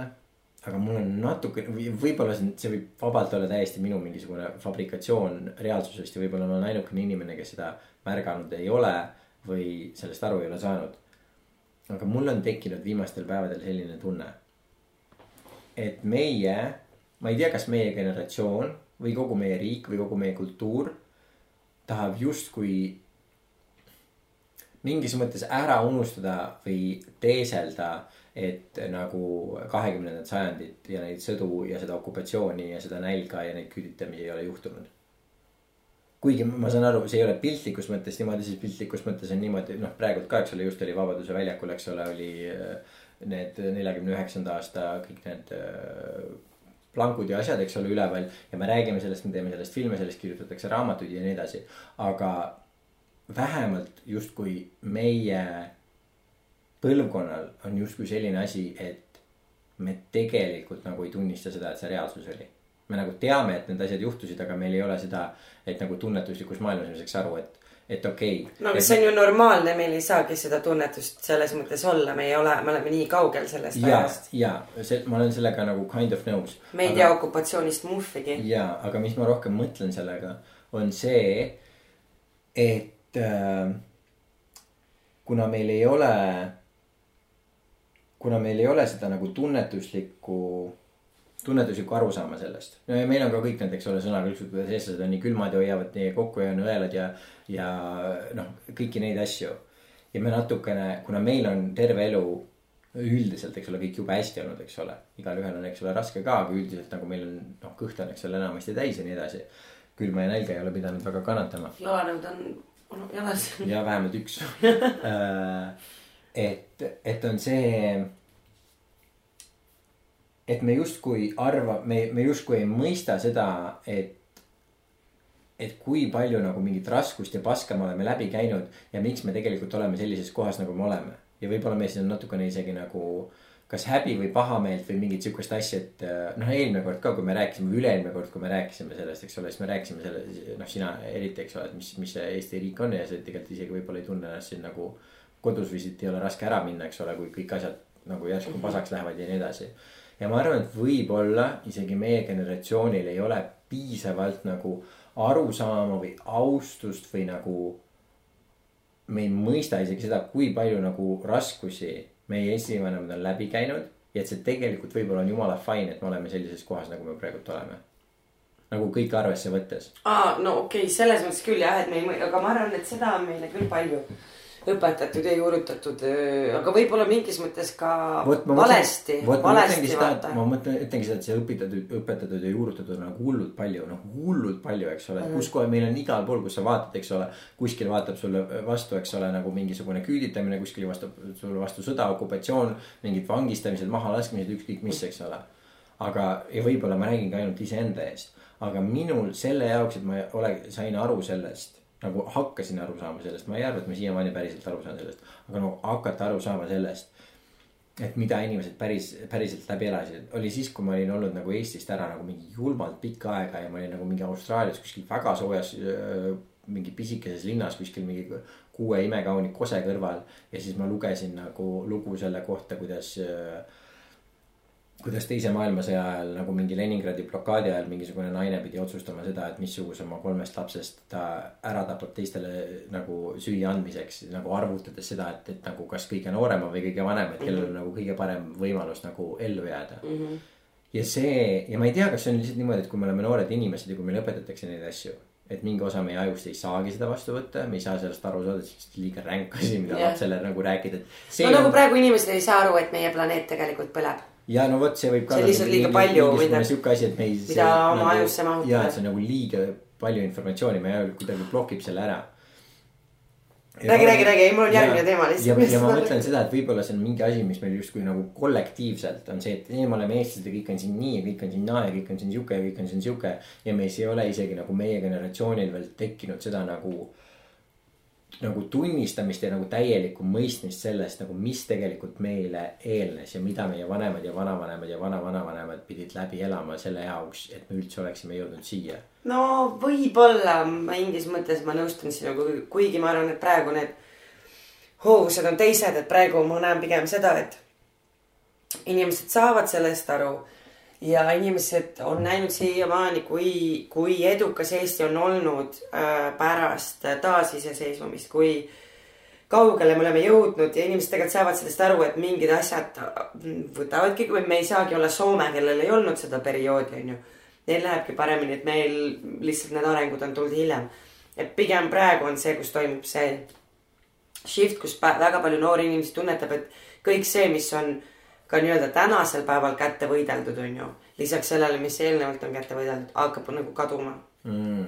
aga mul on natuke, võib-olla see, see võib vabalt olla täiesti minu mingisugune fabrikatsioon reaalsusest ja võib-olla ma olen ainukene inimene, kes seda märganud ei ole või sellest aru ei ole saanud. aga mul on tekkinud viimastel päevadel selline tunne, et meie, ma ei tea, kas meie generatsioon või kogu meie riik või kogu meie kultuur tahab justkui mingis mõttes ära unustada või teeselda, et nagu kahekümnendat sajandit ja neid sõdu ja seda okupatsiooni ja seda nälga ja neid küüditamisi ei ole juhtunud. kuigi ma saan aru, see ei ole piltlikus mõttes niimoodi, siis piltlikus mõttes on niimoodi, noh, praegult ka, eks ole, just oli Vabaduse väljakul, eks ole, oli äh, need neljakümne üheksanda aasta kõik need äh, plangud ja asjad, eks ole, üleval ja me räägime sellest, me teeme sellest filme, sellest kirjutatakse raamatuid ja nii edasi. aga vähemalt justkui meie põlvkonnal on justkui selline asi, et me tegelikult nagu ei tunnista seda, et see reaalsus oli. me nagu teame, et need asjad juhtusid, aga meil ei ole seda, et nagu tunnetuslikus maailmas me saaks aru, et, et okei okay,. no aga see on ju normaalne, meil ei saagi seda tunnetust selles mõttes olla, me ei ole, me oleme nii kaugel sellest ja ajast., ja see, ma olen sellega nagu kind of nõus. me ei tea okupatsioonist muhvigi. ja, aga mis ma rohkem mõtlen sellega, on see, et kuna meil ei ole, kuna meil ei ole seda nagu tunnetuslikku, tunnetuslikku arusaama sellest. no ja meil on ka kõik need, eks ole, sõnakõlksud, kuidas eestlased on nii külmad ja hoiavad nii kokku ja on õelad ja, ja noh, kõiki neid asju. ja me natukene, kuna meil on terve elu üldiselt, eks ole, kõik jube hästi olnud, eks ole. igalühel on, eks ole, raske ka, aga üldiselt nagu meil on noh, kõht on, eks ole, enamasti täis ja nii edasi. külma ja nälga ei ole pidanud väga kannatama jalanõud on, on jalas. ja vähemalt üks. et, et on see, et me justkui arva-, me, me justkui ei mõista seda, et et kui palju nagu mingit raskust ja paska me oleme läbi käinud ja miks me tegelikult oleme sellises kohas, nagu me oleme. ja võib-olla me siis on natukene isegi nagu kas häbi või pahameelt või mingit sihukest asja, et äh, noh, eelmine kord ka, kui me rääkisime, üle-eelmine kord, kui me rääkisime sellest, eks ole, siis me rääkisime selle, noh, sina eriti, eks ole, et mis, mis see Eesti riik on ja sa tegelikult isegi võib-olla ei tunne ennast siin nagu kodus visit ei ole raske ära minna, eks ole, kui kõik asjad nagu järsku Mhm. pasaks lähevad ja nii edasi. ja ma arvan, et võib-olla isegi meie generatsioonil ei ole piisavalt nagu arusaama või austust või nagu. me ei mõista isegi seda, kui palju nagu raskusi meie esivanemad on läbi käinud ja et see tegelikult võib-olla on jumala fine, et me oleme sellises kohas, nagu me praegult oleme. nagu kõike arvesse võttes. aa, no okei okay,, selles mõttes küll jah, et me ei aga ma arvan, et seda on meile küll palju õpetatud ja juurutatud, aga võib-olla mingis mõttes ka ma valesti, valesti seda, et vaata. ma mõtlen, ütlengi seda, et see õpetatud, õpetatud ja juurutatud on nagu hullult palju, noh hullult palju, eks ole, et kus kohe meil on igal pool, kus sa vaatad, eks ole. kuskil vaatab sulle vastu, eks ole, nagu mingisugune küüditamine, kuskil vastab sulle vastu sõda, okupatsioon, mingid vangistamised, mahalaskmised, ükskõik mis, eks ole. aga, ja võib-olla ma räägingi ainult iseenda eest, aga minul selle jaoks, et ma ole, sain aru sellest nagu hakkasin aru saama sellest, ma ei arva, et ma siiamaani päriselt aru saan sellest, aga nagu hakata aru saama sellest et mida inimesed päris, päriselt läbi elasid, oli siis, kui ma olin olnud nagu Eestist ära nagu mingi julmalt pikka aega ja ma olin nagu mingi Austraalias kuskil väga soojas mingi pisikeses linnas kuskil mingi kuue imekauni kose kõrval ja siis ma lugesin nagu lugu selle kohta, kuidas äh, kuidas teise maailmasõja ajal nagu mingi Leningradi blokaadi ajal mingisugune naine pidi otsustama seda, et missuguse oma kolmest lapsest ta ära tapab teistele nagu süüa andmiseks nagu arvutades seda, et, et nagu kas kõige noorema või kõige vanema, et kellel on nagu kõige parem võimalus nagu ellu jääda mm. -hmm. ja see ja ma ei tea, kas see on lihtsalt niimoodi, et kui me oleme noored inimesed ja kui meile õpetatakse neid asju et mingi osa meie ajust ei saagi seda vastu võtta, me ei saa sellest aru saada, see on liiga ränk asi, mida yeah. lapsele nagu rääkida, et. no nagu praegu inimesed ei saa aru, et meie planeet tegelikult põleb. Ja no vot, see võib ka. See lihtsalt liiga palju, sihuke asi, et me ei. mida oma ajusse mahutada. ja, et see on nagu liiga palju informatsiooni, aju kuidagi blokib selle ära. räägi, räägi, räägi, ei mul on järgmine teema ja, ja lihtsalt. ma mõtlen seda, et võib-olla see on mingi asi, mis meil justkui nagu kollektiivselt on see, et ei, me oleme eestlased ja kõik on siin nii ja kõik on siin naa ja kõik on siin sihuke ja kõik on siin sihuke. ja meis ei ole isegi nagu meie generatsioonil veel tekkinud seda nagu nagu tunnistamist ja nagu täielikku mõistmist sellest nagu, mis tegelikult meile eelnes ja mida meie vanemad ja vanavanemad ja vanavanavanemad pidid läbi elama selle jaoks, et me üldse oleksime jõudnud siia. no võib-olla mingis mõttes ma nõustun sinuga, kuigi ma arvan, et praegu need hoovused on teised, et praegu ma näen pigem seda, et inimesed saavad sellest aru ja inimesed on näinud siiamaani, kui, kui edukas Eesti on olnud äh, pärast taasiseseisvumist, kui kaugele me oleme jõudnud ja inimesed tegelikult saavad sellest aru, et mingid asjad võtavadki, kui me ei saagi olla Soome, kellel ei olnud seda perioodi, onju. Neil lähebki paremini, et meil lihtsalt need arengud on tulnud hiljem. et pigem praegu on see, kus toimub see shift, kus väga palju noori inimesi tunnetab, et kõik see, mis on ka nii-öelda tänasel päeval kätte võideldud, onju. lisaks sellele, mis eelnevalt on kätte võideldud, hakkab nagu kaduma. Mm.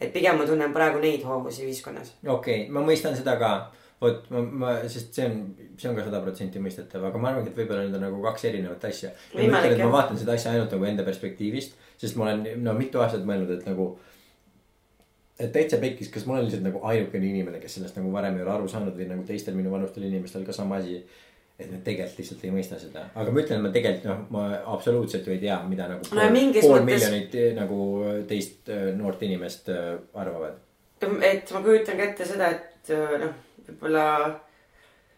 et pigem ma tunnen praegu neid hoovusi ühiskonnas. okei okay,, ma mõistan seda ka, vot ma, ma, sest see on, see on ka sada protsenti mõistetav, aga ma arvangi, et võib-olla need on nagu kaks erinevat asja. ja ma vaatan seda asja ainult nagu enda perspektiivist, sest ma olen no mitu aastat mõelnud, et nagu. et täitsa pekkis, kas ma olen lihtsalt nagu ainukene inimene, kes sellest nagu varem ei ole aru saanud või nagu teistel minu vanustel inimestel ka sama asi. Et nad tegelikult lihtsalt ei mõista seda, aga ma ütlen, ma tegelikult noh, ma absoluutselt ju ei tea, mida nagu No pool, mingis pool mõttes- miljonit eh, nagu teist eh, noort inimest eh, arvavad. et ma kujutan ka ette seda, et noh, võib-olla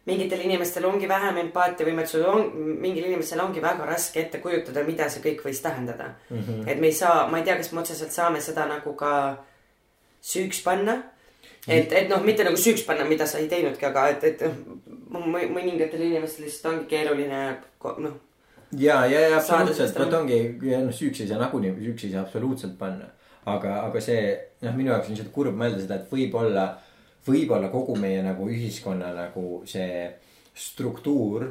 mingitel inimestel ongi vähem empaatiavõimet, sul on, mingil inimesel ongi väga raske ette kujutada, mida see kõik võis tähendada mm. Mhm. -hmm. et me ei saa, ma ei tea, kas me otseselt saame seda nagu ka süüks panna. et, et noh, mitte nagu süüks panna, mida sa ei teinudki, aga et, et noh, mõningatel inimestel lihtsalt ongi keeruline noh, ja, ja, ja absoluutselt, vot ongi, noh süüks ei saa nagunii, süüks ei saa absoluutselt panna. aga, aga see noh, minu jaoks on lihtsalt kurb mõelda seda, et võib-olla, võib-olla kogu meie nagu ühiskonna nagu see struktuur.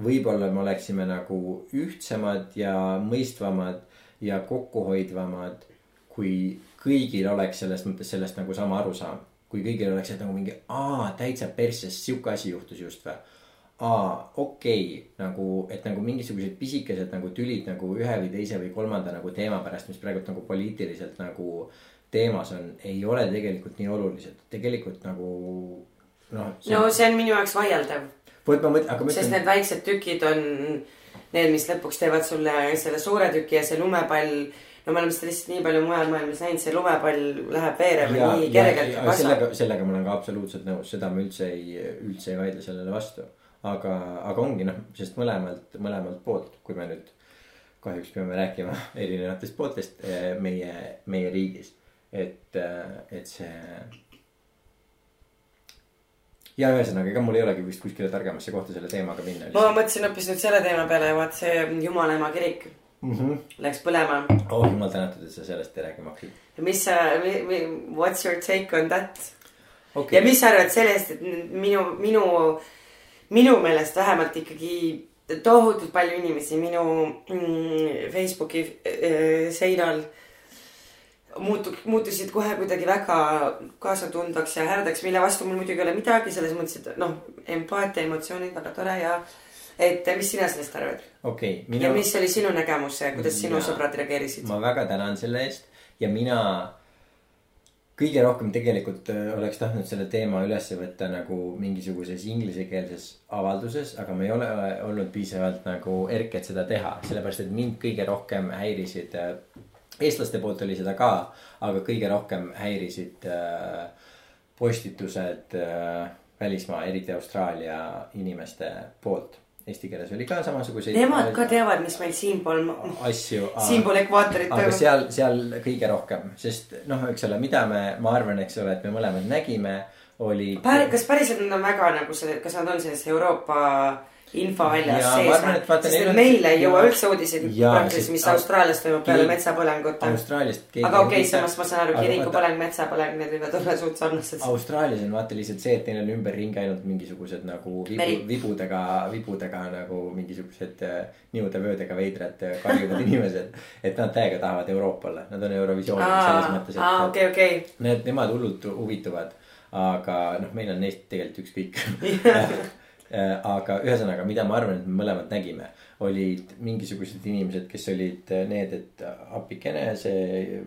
võib-olla me oleksime nagu ühtsemad ja mõistvamad ja kokkuhoidvamad, kui kõigil oleks selles mõttes sellest nagu sama arusaam. Kui kõigil oleks nagu mingi, aa, täitsa perses, sihuke asi juhtus just või aa, okei okay,, nagu, et nagu mingisugused pisikesed nagu tülid nagu ühe või teise või kolmanda nagu teema pärast, mis praegult nagu poliitiliselt nagu teemas on, ei ole tegelikult nii olulised, tegelikult nagu noh. no see on minu jaoks vaieldav. vot ma mõtlen, aga ma sest ütlen, need väiksed tükid on need, mis lõpuks teevad sulle selle suure tüki ja see lumepall. No me oleme seda lihtsalt nii palju mujal maailmas näinud, see lumepall läheb veerema ja, nii kergelt sellega, sellega ma olen ka absoluutselt nõus, seda ma üldse ei, üldse ei vaidle sellele vastu. aga, aga ongi noh, sest mõlemalt, mõlemalt poolt, kui me nüüd kahjuks peame rääkima erinevatest pooltest eh, meie, meie riigis. et, et see. ja ühesõnaga, ega mul ei olegi vist kuskile targemasse kohta selle teemaga minna. ma mõtlesin hoopis nüüd selle teema peale, vaat see Jumala ema kirik mm. -hmm. läks põlema. oh jumal tänatud, et sa sellest ei räägi, Maki. mis sa, what's your take on that? okei ja mis sa arvad sellest, et minu, minu, minu meelest vähemalt ikkagi tohutult palju inimesi minu mm, Facebooki äh, seinal muutu-, muutusid kohe kuidagi väga kaasatundvaks ja härdaks, mille vastu mul muidugi ei ole midagi, selles mõttes, et noh, empaatia, emotsioonid, väga tore ja et mis sina sellest arvad? okei, ja mina, mis oli sinu nägemus, kuidas sinu Jaa. sõbrad reageerisid? ma väga tänan selle eest ja mina kõige rohkem tegelikult äh, oleks tahtnud selle teema üles võtta nagu mingisuguses inglisekeelses avalduses, aga me ei ole olnud piisavalt nagu erked seda teha, sellepärast et mind kõige rohkem häirisid äh, eestlaste poolt oli seda ka, aga kõige rohkem häirisid äh, postitused äh, välismaa, eriti Austraalia inimeste poolt. Eesti keeles oli ka samasuguseid. Nemad ka teavad, mis meil siinpool, asju. siinpool ekvaatorit aga toimub. seal, seal kõige rohkem, sest noh, eks ole, mida me, ma arvan, eks ole, et me mõlemad nägime, oli. kas päriselt nad on väga nagu see, kas nad on selles Euroopa infoväljas sees meile ei jõua üldse uudiseid praktiliselt, mis au- Austraalias toimub peale metsapõlengut. Aga okei samas ma saan aru, Aga kiriku vaata- põleng, metsapõleng, need võivad olla suht sarnased. Austraalias on vaata lihtsalt see, et neil on ümberringi ainult mingisugused nagu vibu, vibudega, vibudega nagu mingisugused äh, niude-vöödega veidrad äh, karjuvad inimesed. et nad täiega tahavad Euroopale, nad on Eurovisioonil selles aa, mõttes, aa, et okei, okei. need, nemad hullult huvituvad. aga noh, meil on neist tegelikult ükskõik. aga ühesõnaga, mida ma arvan, et me mõlemad nägime, olid mingisugused inimesed, kes olid need, et appikene, see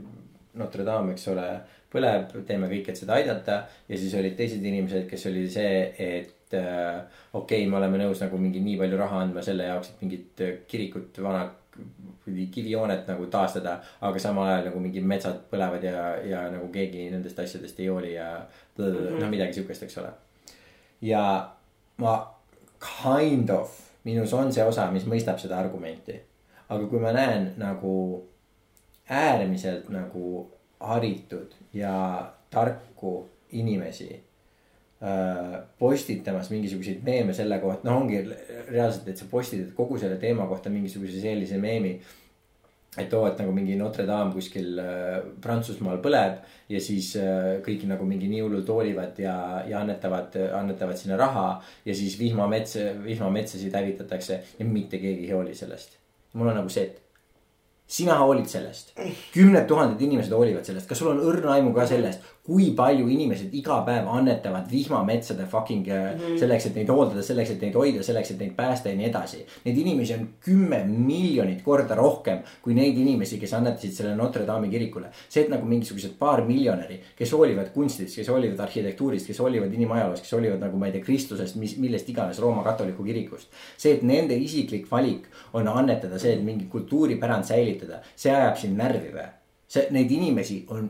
Notre Dame, eks ole, põleb, teeme kõik, et seda aidata. ja siis olid teised inimesed, kes oli see, et äh, okei okay,, me oleme nõus nagu mingi nii palju raha andma selle jaoks, et mingit äh, kirikut, vana kivijoonet nagu taastada. aga samal ajal nagu mingid metsad põlevad ja, ja nagu keegi nendest asjadest ei hooli ja -hmm. noh, midagi sihukest, eks ole. ja ma kind of, minus on see osa, mis mõistab seda argumenti. aga kui ma näen nagu äärmiselt nagu haritud ja tarku inimesi äh, postitamas mingisuguseid meeme selle kohta, no ongi reaalselt, et sa postitad kogu selle teema kohta mingisuguse sellise meemi. Et oo, et nagu mingi Notre Dame kuskil äh, Prantsusmaal põleb ja siis äh, kõik nagu mingi nii hullult hoolivad ja, ja annetavad, annetavad sinna raha. ja siis vihmamets, vihmametsasid hävitatakse ja mitte keegi ei hooli sellest. mul on nagu see, et sina hoolid sellest, kümned tuhanded inimesed hoolivad sellest, kas sul on õrna aimu ka sellest, kui palju inimesed iga päev annetavad vihmametsade fucking mm -hmm. selleks, et neid hooldada, selleks, et neid hoida, selleks, et neid päästa ja nii edasi. Neid inimesi on kümme miljonit korda rohkem kui neid inimesi, kes annetasid selle Notre Dame'i kirikule. see, et nagu mingisugused paar miljonäri, kes hoolivad kunstist, kes hoolivad arhitektuurist, kes hoolivad inimajaloost, kes hoolivad nagu ma ei tea, Kristusest, mis, millest iganes Rooma katoliku kirikust. see, et nende isiklik valik on annetada see, et mingi kultuuripärand säilitada, see ajab sind närvi või? see, neid inimesi on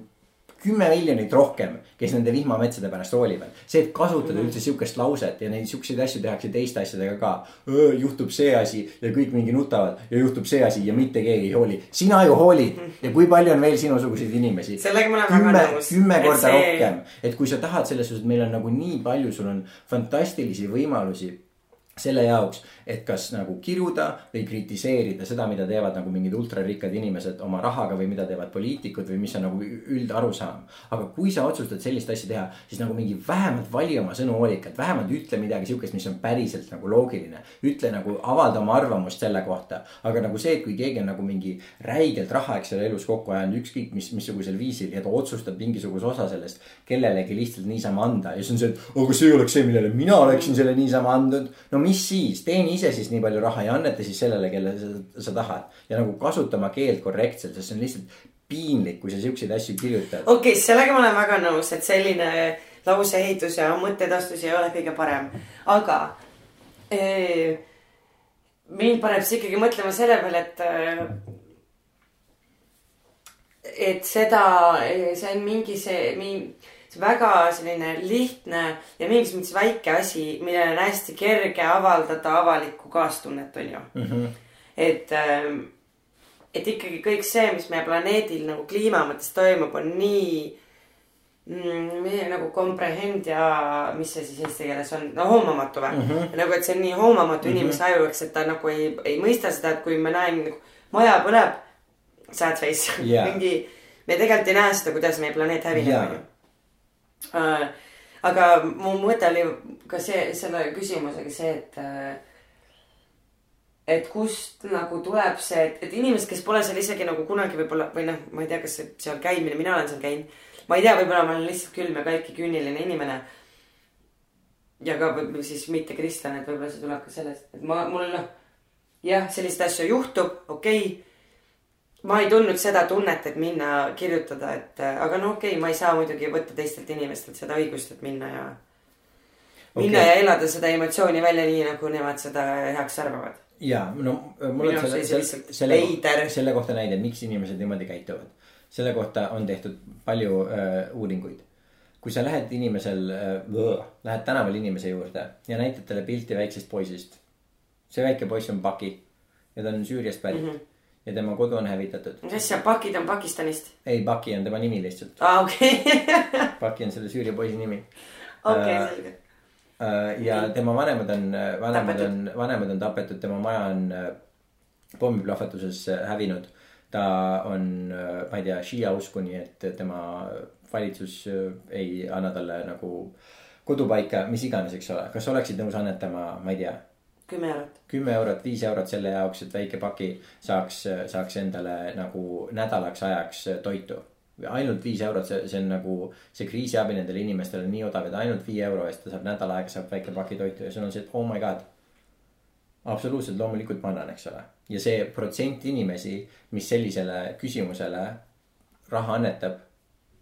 kümme miljonit rohkem, kes nende vihmametsade pärast hoolivad. see, et kasutada üldse sihukest lauset ja neid sihukeseid asju tehakse teiste asjadega ka. juhtub see asi ja kõik mingi nutavad ja juhtub see asi ja mitte keegi ei hooli. sina ju hoolid ja kui palju on veel sinusuguseid inimesi? sellega ma olen väga nõus. kümme korda see... rohkem, et kui sa tahad selles suhtes, et meil on nagu nii palju, sul on fantastilisi võimalusi selle jaoks, et kas nagu kiruda või kritiseerida seda, mida teevad nagu mingid ultrarikkad inimesed oma rahaga või mida teevad poliitikud või mis on nagu üldarusaam. aga kui sa otsustad sellist asja teha, siis nagu mingi vähemalt vali oma sõnu hoolikalt, vähemalt ütle midagi sihukest, mis on päriselt nagu loogiline. ütle nagu, avalda oma arvamust selle kohta, aga nagu see, et kui keegi on nagu mingi räigelt raha, eks ole, elus kokku ajanud, ükskõik mis, missugusel viisil ja ta otsustab mingisuguse osa sellest kellelegi lihtsalt niisama anda ja siis on see, et aga see ei oleks see, millele mina oleksin selle niisama andnud. no mis siis, teeni ise siis nii palju raha ja anneta siis sellele, kellele sa, sa tahad. Ja nagu kasuta oma keelt korrektselt, sest see on lihtsalt piinlik, kui sa siukseid asju kirjutad. okei okay,, sellega ma olen väga nõus, et selline lauseehitus ja mõtteedastus ei ole kõige parem, aga mind paneb see ikkagi mõtlema selle peale, et et seda, see on mingi see, mingi väga selline lihtne ja mingis mõttes väike asi, millel on hästi kerge avaldada avalikku kaastunnet, on ju mm. -hmm. et, ähm, et ikkagi kõik see, mis meie planeedil nagu kliima mõttes toimub, on nii mm, nagu comprehend ja mis see siis eesti keeles on, no hoomamatu või mm? -hmm. nagu, et see on nii hoomamatu mm -hmm. inimese ajuks, et ta nagu ei, ei mõista seda, et kui ma näen nagu maja põleb, sad face yeah. mingi, me tegelikult ei näe seda, kuidas meie planeet hävineb yeah., on ju Äh, aga mu mõte oli ka see, selle küsimusega see, et äh, et kust nagu tuleb see, et, et inimesed, kes pole seal isegi nagu kunagi võib-olla või noh, ma ei tea, kas seal käimine, mina olen seal käinud. ma ei tea, võib-olla ma olen lihtsalt külm ja kaikki küüniline inimene. ja ka siis mitte kristlane, et võib-olla see tuleb ka sellest, et ma, mul noh. jah, selliseid asju juhtub, okei okay ma ei tundnud seda tunnet, et minna kirjutada, et aga no okei okay,, ma ei saa muidugi võtta teistelt inimestelt seda õigust, et minna ja okay.. minna ja elada seda emotsiooni välja nii, nagu nemad seda heaks arvavad. ja no mul on selle, selle, selle, selle kohta näide, miks inimesed niimoodi käituvad. selle kohta on tehtud palju äh, uuringuid. kui sa lähed inimesel äh,, lähed tänaval inimese juurde ja näitad talle pilti väiksest poisist. see väike poiss on Paki ja ta on Süüriast pärit mm. -hmm ja tema kodu on hävitatud. mis asja, Pakid on Pakistanist? ei, Paki on tema nimi lihtsalt. aa, okei. Paki on selle Süüria poisi nimi. okei, äh, selge. Äh, ja tema vanemad on, vanemad on, vanemad on tapetud, tema maja on äh, pommiplahvatuses hävinud. ta on, ma ei tea, šiia usku, nii et tema valitsus ei anna talle nagu kodupaika, mis iganes, eks ole. kas oleksid nõus annetama, ma ei tea kümme eurot. kümme eurot, viis eurot selle jaoks, et väike paki saaks, saaks endale nagu nädalaks ajaks toitu. ainult viis eurot, see, see on nagu see kriisiabi nendele inimestele nii odav, et ainult viie euro eest ta saab nädal aega saab väike paki toitu ja sul on see, et oh my god. absoluutselt loomulikult ma annan, eks ole. ja see protsent inimesi, mis sellisele küsimusele raha annetab,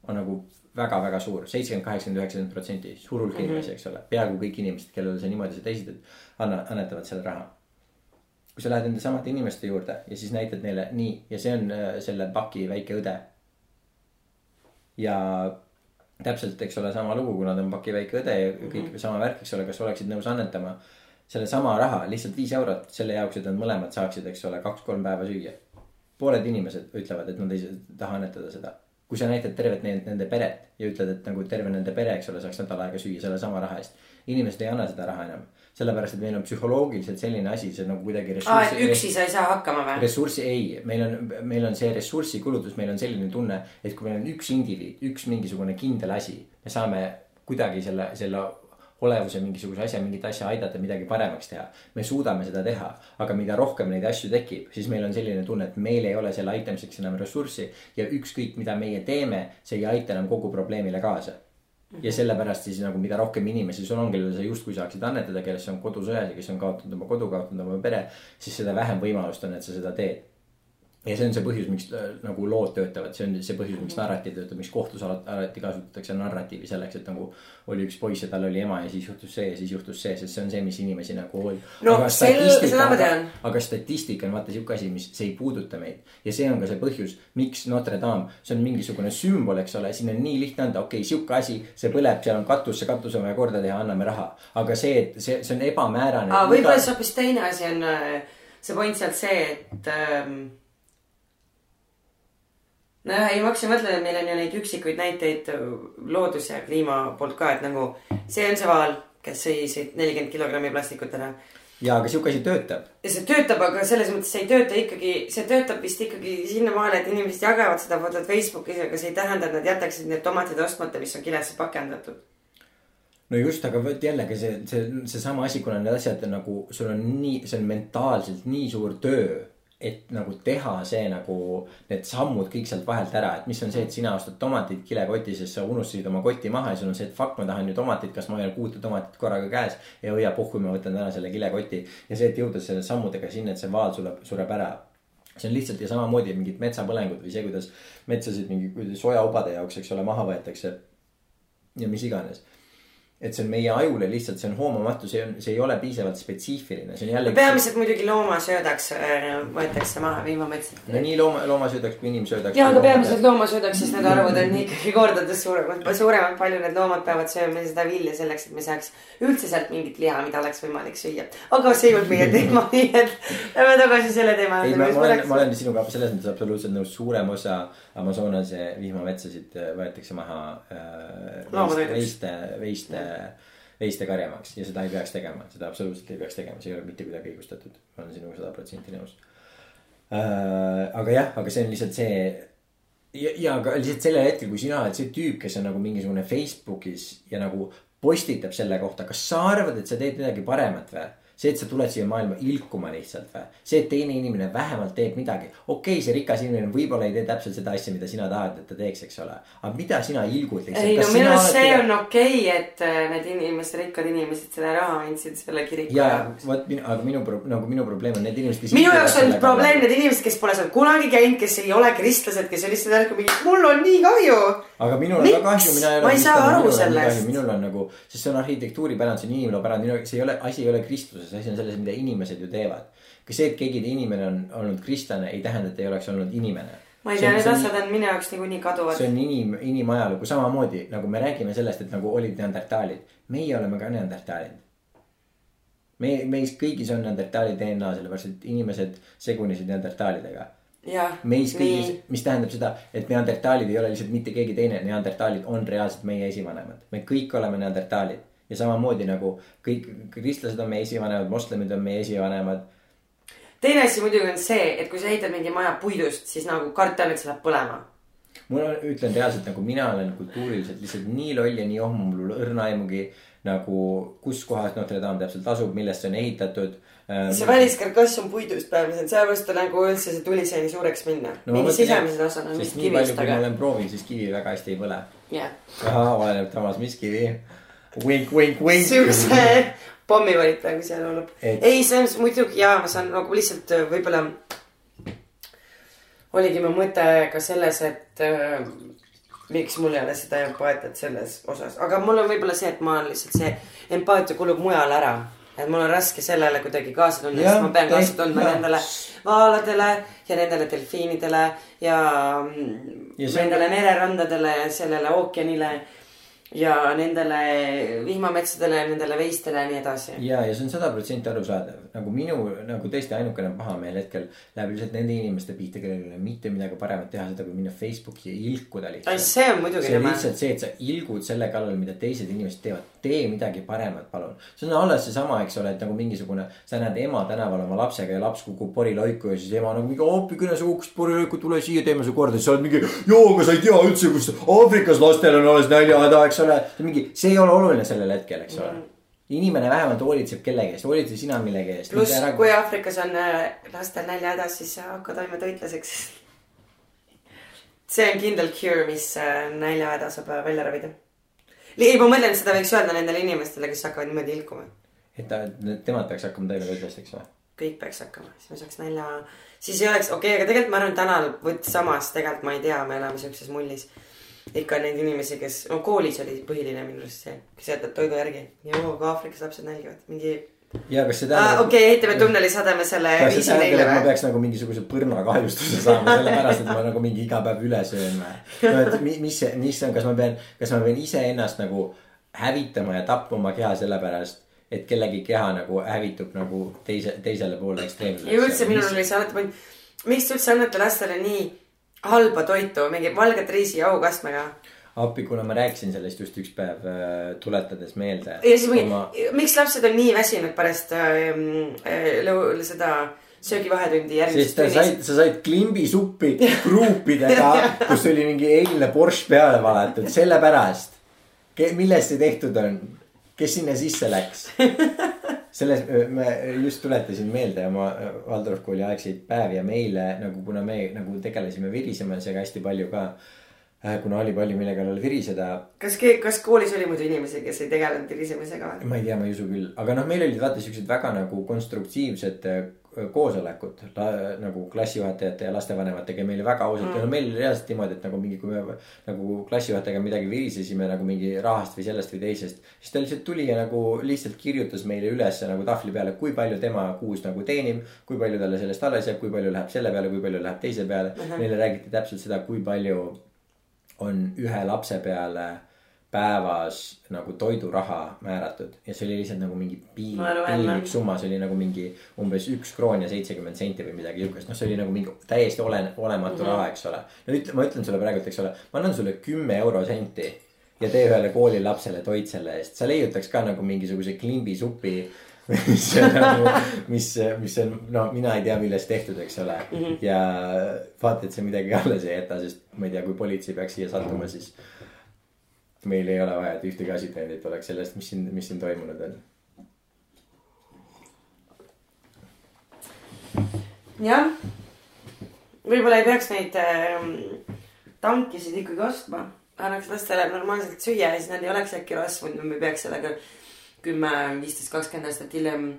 on nagu väga-väga suur, seitsekümmend, kaheksakümmend, üheksakümmend protsenti, suur hulk mm -hmm. inimesi, eks ole. peaaegu kõik inimesed, kellele sa niimoodi seda esitad, anna, annetavad selle raha. kui sa lähed nende samade inimeste juurde ja siis näitad neile nii ja see on äh, selle paki väike õde. ja täpselt, eks ole, sama lugu, kuna ta on paki väike õde ja kõik mm -hmm. sama värk, eks ole, kas oleksid nõus annetama sellesama raha, lihtsalt viis eurot selle jaoks, et nad mõlemad saaksid, eks ole, kaks-kolm päeva süüa. pooled inimesed ütlevad, et nad ei taha annetada seda kui sa näitad tervet nende, nende peret ja ütled, et nagu terve nende pere, eks ole, saaks nädal aega süüa sellesama raha eest. inimesed ei anna seda raha enam, sellepärast et meil on psühholoogiliselt selline asi, see nagu kuidagi ressurssi. üksi sa ei saa hakkama või? ressurssi ei, meil on, meil on see ressursikulutus, meil on selline tunne, et kui meil on üks indiviid, üks mingisugune kindel asi, me saame kuidagi selle, selle olevuse mingisuguse asja, mingit asja aidata, midagi paremaks teha. me suudame seda teha, aga mida rohkem neid asju tekib, siis meil on selline tunne, et meil ei ole selle aitamiseks enam ressurssi. ja ükskõik, mida meie teeme, see ei aita enam kogu probleemile kaasa. ja mhm. sellepärast siis nagu mida rohkem inimesi sul on, kellele sa justkui saaksid annetada, kes on kodusõjas ja kes on kaotanud oma kodu, kaotanud oma pere. siis seda vähem võimalust on, et sa seda teed ja see on see põhjus, miks äh, nagu lood töötavad, see on see põhjus, miks narratiiv töötab, miks kohtus alati, kasutatakse narratiivi selleks, et nagu. oli üks poiss ja tal oli ema ja siis juhtus see ja siis juhtus see, sest see on see, mis inimesi nagu hoiab. no sel, seda ma tean. aga statistika on vaata sihuke asi, mis, see ei puuduta meid. ja see on ka see põhjus, miks Notre Dame, see on mingisugune sümbol, eks ole, siin on nii lihtne anda, okei okay,, sihuke asi, see põleb, seal on katus, see katus on vaja korda teha, anname raha. aga see, et see, see on ebamäärane. võib-olla see hoopis teine asi on, äh, see point sealt see, et ähm nojah, ei ma hakkasin mõtlema, et meil on ju neid üksikuid näiteid looduse ja kliima poolt ka, et nagu see on see vaal, kes sõi siit nelikümmend kilogrammi plastikut ära. ja, aga sihuke asi töötab. see töötab, aga selles mõttes see ei tööta ikkagi, see töötab vist ikkagi sinnamaale, et inimesed jagavad seda fotot Facebookis, aga see ei tähenda, et nad jätaksid need tomatid ostmata, mis on kilesse pakendatud no just, aga vot jällegi see, see, seesama asi, kuna need asjad nagu sul on nii, see on mentaalselt nii suur töö et nagu teha see nagu need sammud kõik sealt vahelt ära, et mis on see, et sina ostad tomatid kilekoti, sest sa unustasid oma koti maha ja sul on see, et fuck, ma tahan ju tomatit, kas ma hoian kuute tomatit korraga käes. ja hoia pohhu, ma võtan täna selle kilekoti ja see, et jõuda selle sammudega sinna, et see vaal sureb, sureb ära see on lihtsalt ja samamoodi mingid metsapõlengud või see, kuidas metsasid mingi sojaubade jaoks, eks ole, maha võetakse. ja mis iganes et see on meie ajule lihtsalt, see on hoomamatu, see on, see ei ole piisavalt spetsiifiline, see on jälle. peamiselt muidugi loomasöödaks äh, võetakse maha vihmametsad. no nii looma, loomasöödaks kui inimsöödaks. ja, aga peamiselt loomasöödaks, sest need arvud on ikkagi kordades suuremad, suuremad, palju need loomad peavad sööma seda vilja selleks, et me saaks üldse sealt mingit liha, mida oleks võimalik süüa. aga see ei olnud meie teema, nii et lähme tagasi selle teema juurde, ma, olen, ma olen sinuga selles mõttes absoluutselt nõus, suurem osa Amazonase vihmametsasid äh, võetakse maha äh, veiste, veiste, veiste karjamaks ja seda ei peaks tegema, seda absoluutselt ei peaks tegema, see ei ole mitte kuidagi õigustatud. ma olen sinuga sada protsenti nõus äh,. aga jah, aga see on lihtsalt see ja, ja ka lihtsalt sellel hetkel, kui sina oled see tüüp, kes on nagu mingisugune Facebookis ja nagu postitab selle kohta, kas sa arvad, et sa teed midagi paremat või? see, et sa tuled siia maailma ilkuma lihtsalt või? see, et teine inimene vähemalt teeb midagi. okei okay,, see rikas inimene võib-olla ei tee täpselt seda asja, mida sina tahad, et ta teeks, eks ole. aga mida sina ilgud lihtsalt? ei no minu arust see on okei okay,, et äh, need inimesed, rikkad inimesed selle raha andsid selle kiriku ja jaoks. vot minu, aga minu nagu minu probleem on need inimesed, kes. minu jaoks on probleem need inimesed, kes pole seal kunagi käinud, kes ei ole kristlased, kes on lihtsalt järsku mingi, mul on nii kahju. aga minul on ka kahju, mina ei ole. Ma ei saa aru sellest. minul on nagu, sest see on arhitektuuripärand, see on inimloopärand, minu, see ei ole, asi ei ole kristluses, asi on selles, mida inimesed ju teevad. ka see, et keegi inimene on olnud kristlane, ei tähenda, et ei oleks olnud inimene. ma ei tea, need asjad on minu jaoks niikuinii kaduvad see. on inim, inimajalugu samamoodi nagu me räägime sellest, et nagu olid neandertaalid, meie oleme ka neandertaalid. me, meis kõigis on neandertaali DNA, sellepärast et inimesed segunesid neandertaalidega meis kõigis nii,, mis tähendab seda, et neandertaalid ei ole lihtsalt mitte keegi teine, neandertaalid on reaalselt meie esivanemad. me kõik oleme neandertaalid ja samamoodi nagu kõik kristlased on meie esivanemad, moslemid on meie esivanemad. teine asi muidugi on see, et kui sa ehitad mingi maja puidust, siis nagu karta on, et see läheb põlema. mul on, ütlen reaalselt nagu mina olen kultuuriliselt lihtsalt nii loll ja nii ohmu, mul õrna aimugi nagu, kus kohas Notre Dame täpselt asub, millest see on ehitatud. see väliskarkass on puidust peamiselt, sellepärast on nagu üldse see tuli sai nii suureks minna no,. mingi sisemised osad on vist kivist, kui ma aga olen proovinud, siis kivi väga hästi ei põle. jah. ahah, oleneb Toomas, mis kivi. Wink, wink, wink. siukse pommi valid praegu seal hullult. Et- ei, selles muidugi jaa, ma saan nagu lihtsalt äh, võib-olla. oligi mu mõte ka selles, et äh, miks mul ei ole seda empaatiat selles osas, aga mul on võib-olla see, et ma olen lihtsalt see empaatia kulub mujal ära. et mul on raske sellele kuidagi kaasa tunda, sest ma pean kaasa tundma nendele vaaladele ja nendele delfiinidele ja, Ja see on- nendele mererandadele ja sellele ookeanile ja nendele vihmametsadele nendele veistele ja nii edasi. ja, ja see on sada protsenti arusaadav, nagu minu nagu tõesti ainukene pahameel hetkel läheb lihtsalt nende inimeste pihta, kellel ei ole mitte midagi paremat teha seda, kui minna Facebooki ja ilkuda lihtsalt. see on muidugi see on lihtsalt see, et sa ilgud selle kallal, mida teised inimesed teevad, tee midagi paremat, palun. see on alles seesama, eks ole, et nagu mingisugune, sa näed ema tänaval oma lapsega ja laps kukub poriloiku ja siis ema nagu mingi hoopikene sa kukkusid poriloiku, tule siia, teeme su korda, siis sa oled mingi. joo, aga sa ei tea üldse, kus Aafrikas lastel on alles näljahäda, eks ole. mingi, see ei ole oluline sellel hetkel, eks ole. inimene vähemalt hoolitseb kellegi eest, hoolitse sina millegi eest. pluss, kui Aafrikas on äh, lastel näljahädas, siis hakka toimetoitlaseks. see on kindel cure, mis äh, näljahäda saab äh, välja ravida. ei, ma mõtlen, et seda võiks öelda nendele inimestele, kes hakkavad niimoodi ilkuma. et ta, temad peaks hakkama toimetoitlasteks või? kõik peaks hakkama, siis me saaks nälja, siis ei oleks, okei okay,, aga tegelikult ma arvan, tänal võt- samas tegelikult ma ei tea, me elame siukses mullis. ikka on neid inimesi, kes, no koolis oli põhiline minu arust see, kes jätab toidu järgi. joo, aga Aafrikas lapsed nälgivad, mingi ja kas see ah,. tähendab okei okay,, ehitame tunneli, sadame selle viisi neile et ma või? peaks nagu mingisuguse põrnakahjustuse saama sellepärast, et ma nagu mingi iga päev üle söön või? no et mi- mis see, mis see on, kas ma pean, kas ma pean iseennast nagu hävitama ja tapma oma keha sellepärast, et kellegi keha nagu hävitub nagu teise, teisele poole ekstreemsele. ja üldse minul oli see alati point, miks te üldse annate lastele nii halba toitu, mingi valget riisi ja aukastmega. appi, kuna ma rääkisin sellest just üks päev äh, tuletades meelde. ja siis mingi oma..., miks lapsed on nii väsinud pärast äh, äh, lõu- seda söögivahetundi järgmises sa said, sa said klimbisuppi kruupidega, kus oli mingi eilne borš peale valatud, sellepärast. millest see tehtud on? kes sinna sisse läks? selles, ma just tuletasin meelde oma Waldorf kooli aegseid päevi ja meile nagu, kuna me nagu tegelesime virisemisega hästi palju ka. Kuna oli palju, mille kallal viriseda kas, kas koolis oli muidu inimesi, kes ei tegelenud tirisemisega või? ma ei tea, ma ei usu küll, aga noh, meil olid vaata siuksed väga nagu konstruktiivsed äh, koosolekut la, nagu klassijuhatajate ja lastevanematega ja meil oli väga ausalt mm. no meil oli reaalselt niimoodi, et nagu mingi, kui me nagu klassijuhatajaga midagi virisesime nagu mingi rahast või sellest või teisest. siis ta lihtsalt tuli ja nagu lihtsalt kirjutas meile üles nagu tahvli peale, kui palju tema kuus nagu teenib. kui palju talle sellest alles jääb, kui palju läheb selle peale, kui palju läheb teise peale mm. -hmm. meile räägiti täpselt seda, kui palju on ühe lapse peale päevas nagu toiduraha määratud. Ja see oli lihtsalt nagu mingi piinlik, piinlik summa, see oli nagu mingi umbes üks kroon ja seitsekümmend senti või midagi siukest, noh, see oli nagu mingi täiesti ole, olematu mm -hmm. raha, eks ole. no ütle, ma ütlen sulle praegu, et eks ole, ma annan sulle kümme eurosenti ja tee ühele koolilapsele toit selle eest, sa leiutaks ka nagu mingisuguse klimbisupi mis nagu, mis, mis on, no mina ei tea, millest tehtud, eks ole mm. -hmm. ja vaata, et see midagi alles ei jäta, sest ma ei tea, kui politsei peaks siia sattuma, siis meil ei ole vaja, et ühtegi asitõendit oleks sellest, mis siin, mis siin toimunud on. jah, võib-olla ei peaks neid äh, tankisid ikkagi ostma, annaks lastele normaalselt süüa ja siis nad ei oleks äkki rasvunud ja me peaks sellega kümme, viisteist, kakskümmend aastat hiljem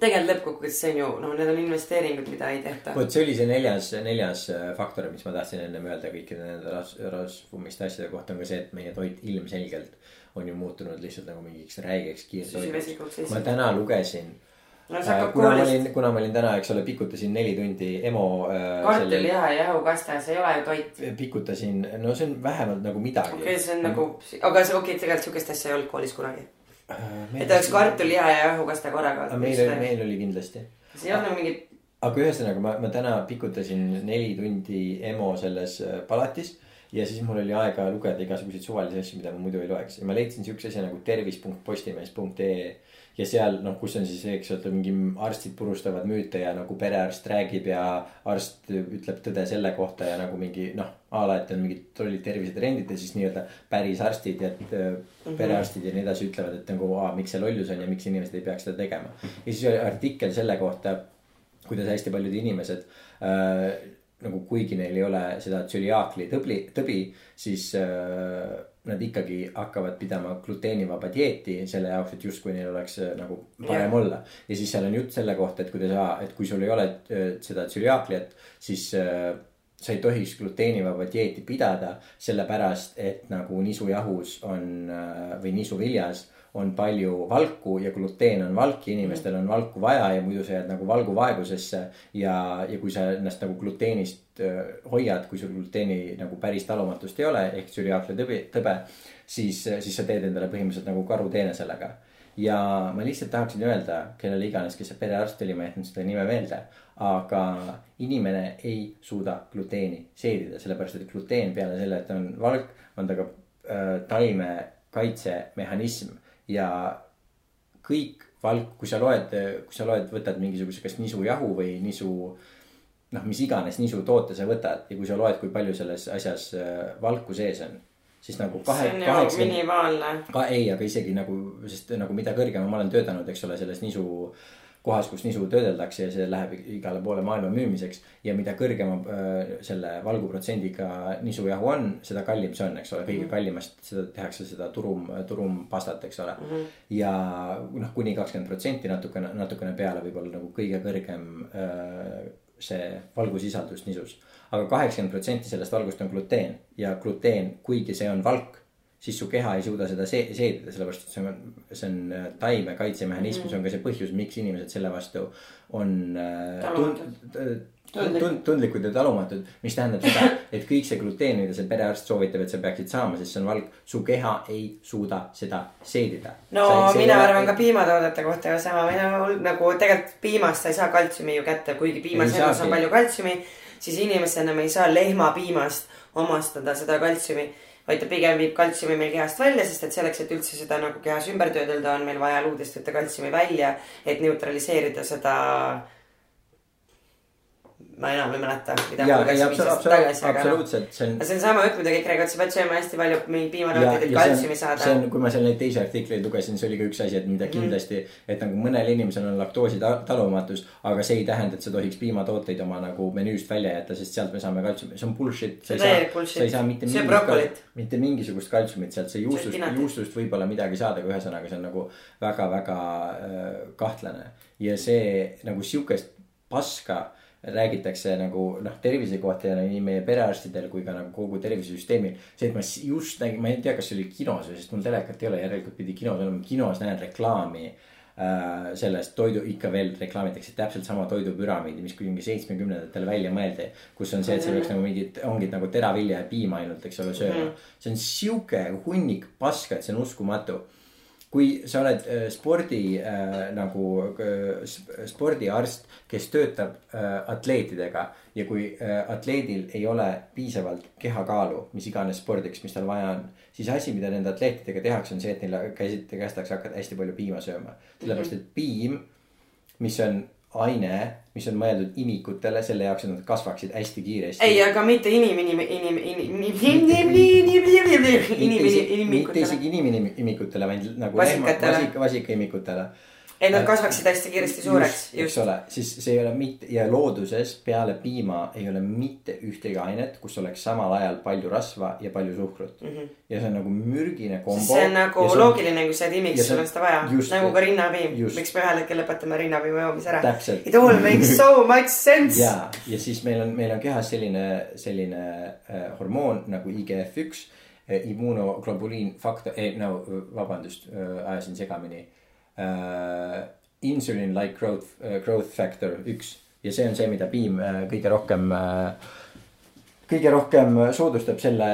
tegelikult lõppkokkuvõttes see on ju, noh, need on investeeringud, mida ei tehta. vot see oli see neljas, neljas äh, faktor, mis ma tahtsin ennem öelda kõikide nende ras-, rasvumiste asjade kohta on ka see, et meie toit ilmselgelt on ju muutunud lihtsalt nagu mingiks räigeks kiirtoiduks. ma täna lugesin no äh, kuna ma olin, kuna ma olin täna, eks ole, pikutasin neli tundi EMO äh,. kartuliha ja jahukaste, see ei ole ju toit. pikutasin, no see on vähemalt nagu midagi. okei okay,, see on nagu, aga see okei okay,, tegelikult sihukest asja ei olnud koolis kunagi Äh, et oleks kartuliha ja jahukaste korraga. meil oli, meil oli kindlasti. see ei olnud nagu mingi. aga ühesõnaga ma, ma täna pikutasin neli tundi EMO selles äh, palatis ja siis mul oli aega lugeda igasuguseid suvalisi asju, mida ma muidu ei loeks ja ma leidsin siukse asja nagu tervis.postimees.ee ja seal noh, kus on siis, eks ole, mingi arstid purustavad müüte ja nagu perearst räägib ja arst ütleb tõde selle kohta ja nagu mingi noh, a la, et on mingid tollid tervisetrendid ja siis nii-öelda päris arstid ja mm -hmm. perearstid ja nii edasi ütlevad, et nagu, miks see lollus on ja miks inimesed ei peaks seda tegema. ja siis oli artikkel selle kohta, kuidas hästi paljud inimesed äh, nagu kuigi neil ei ole seda tsüliaakli tõbli, tõbi, siis äh, nad ikkagi hakkavad pidama gluteenivaba dieeti selle jaoks, et justkui neil oleks äh, nagu parem yeah. olla. ja siis seal on jutt selle kohta, et kui te saa, et kui sul ei ole äh, seda tsüliaakliat, siis äh, sa ei tohiks gluteenivaba dieeti pidada, sellepärast et nagu nisujahus on äh, või nisuviljas on palju valku ja gluteen on valk ja inimestel on valku vaja ja muidu sa jääd nagu valguvaegusesse. ja, ja kui sa ennast nagu gluteenist hoiad, kui sul gluteeni nagu päris talumatust ei ole ehk tsüliaaklia tõbe, tõbe, siis, siis sa teed endale põhimõtteliselt nagu karuteene sellega. ja ma lihtsalt tahaksin öelda kellele iganes, kes see perearst oli, ma ei jätnud seda nime meelde. aga inimene ei suuda gluteeni seedida, sellepärast et gluteen peale selle, et on valk, on ta ka äh, taimekaitsemehhanism ja kõik valk, kui sa loed, kui sa loed, võtad mingisuguse, kas nisujahu või nisu. noh, mis iganes nisutoote sa võtad ja kui sa loed, kui palju selles asjas äh, valku sees on. siis nagu kahe, kaheksa. minimaalne. ka ei, aga isegi nagu, sest nagu mida kõrgema ma olen töötanud, eks ole, selles nisu kohas, kus nisu töödeldakse ja see läheb igale poole maailma müümiseks. ja mida kõrgema äh, selle valguprotsendiga nisujahu on, seda kallim see on, eks ole, kõige -hmm. kallimast seda tehakse seda turum, turumpastat, eks ole mm. -hmm. ja noh, kuni kakskümmend protsenti natukene, natukene peale võib-olla nagu kõige kõrgem äh, see valgusisaldus nisus aga. aga kaheksakümmend protsenti sellest valgust on gluteen ja gluteen, kuigi see on valk siis su keha ei suuda seda see, seedida, sellepärast et see on, see on äh, taimekaitsemehhanism mm, -hmm. see on ka see põhjus, miks inimesed selle vastu on äh, tund, tund, tundlikud ja talumatud. mis tähendab seda, et kõik see gluteen, mida see perearst soovitab, et sa peaksid saama, sest see on valg, su keha ei suuda seda seedida. no sa mina arvan ka piimatoodete kohta ju sama, mina nagu tegelikult piimast sa ei saa kaltsiumi ju kätte, kuigi piimas on palju kaltsiumi, siis inimesena me ei saa lehmapiimast omastada seda kaltsiumi vaid ta pigem viib kaltsiumi meil kehast välja, sest et selleks, et üldse seda nagu kehas ümber töödelda, on meil vaja luudest võtta kaltsiumi välja, et neutraliseerida seda ma enam ei mäleta, mida ja, ei, absoluutselt, absoluutselt, see on. see on sama jutt, mida kõik räägivad, sa pead sööma hästi palju piimatooteid, et kaltsiumi saada. see on, kui ma seal neid teisi artikleid lugesin, see oli ka üks asi, et mida mhm. kindlasti mm, et nagu mõnel inimesel on laktoosi talumatus. aga see ei tähenda, et sa tohiks piimatooteid oma nagu menüüst välja jätta, sest sealt me saame kaltsiumi, see on bullshit. sa ei saa, sa ei saa mitte mingisugust, mitte mingisugust kaltsiumit sealt, see juustust, juustust võib-olla midagi saada, aga ühesõnaga see on nagu väga-väga äh, kahtlane. ja see nagu sihukest paska räägitakse nagu noh, tervise kohta ja nii meie perearstidel kui ka nagu kogu tervisesüsteemil. see, et ma just nägin, ma ei tea, kas see oli kinos või, sest mul telekat ei ole, järelikult pidi kinos olema, kinos näen reklaami äh, sellest toidu, ikka veel reklaamitakse täpselt sama toidupüramiidi, mis mingi seitsmekümnendatel välja mõeldi. kus on see, et sa peaks nagu mingit, ongi nagu teravilja ja piima ainult, eks ole, sööma. -hmm. see on sihuke hunnik paska, et see on uskumatu kui sa oled äh, spordi äh, nagu äh, spordiarst, kes töötab atleetidega ja kui atleedil ei ole piisavalt kehakaalu, mis iganes spordiks, mis tal vaja on. siis asi, mida nende atleetidega tehakse, on see, et neile käisid, kästakse hakata hästi palju piima sööma. sellepärast, et piim, mis on aine, mis on mõeldud imikutele selle jaoks, et nad kasvaksid hästi kiiresti. ei, aga mitte inim, inim, inim, inim, inim, inim, inim, mitte isegi inimimikutele, vaid nagu vasika, vasikaimikutele et nad kasvaksid hästi kiiresti suureks. eks ole, siis see ei ole mitte ja looduses peale piima ei ole mitte ühtegi ainet, kus oleks samal ajal palju rasva ja palju suhkrut mm. -hmm. ja see on nagu mürgine kombo. see on nagu on, loogiline, kui sa oled imiks, sul on seda vaja. nagu ka rinnapiim, miks me ühel hetkel lõpetame rinnapiima joomise ära. It all makes so much sense. ja, ja siis meil on, meil on kehas selline, selline äh, hormoon nagu IGF-1 äh, immuunoglobuliin faktor, ei no vabandust äh,, ajasin segamini äh, insulin like growth äh,, growth factor üks ja see on see, mida piim äh, kõige rohkem kõige rohkem soodustab selle,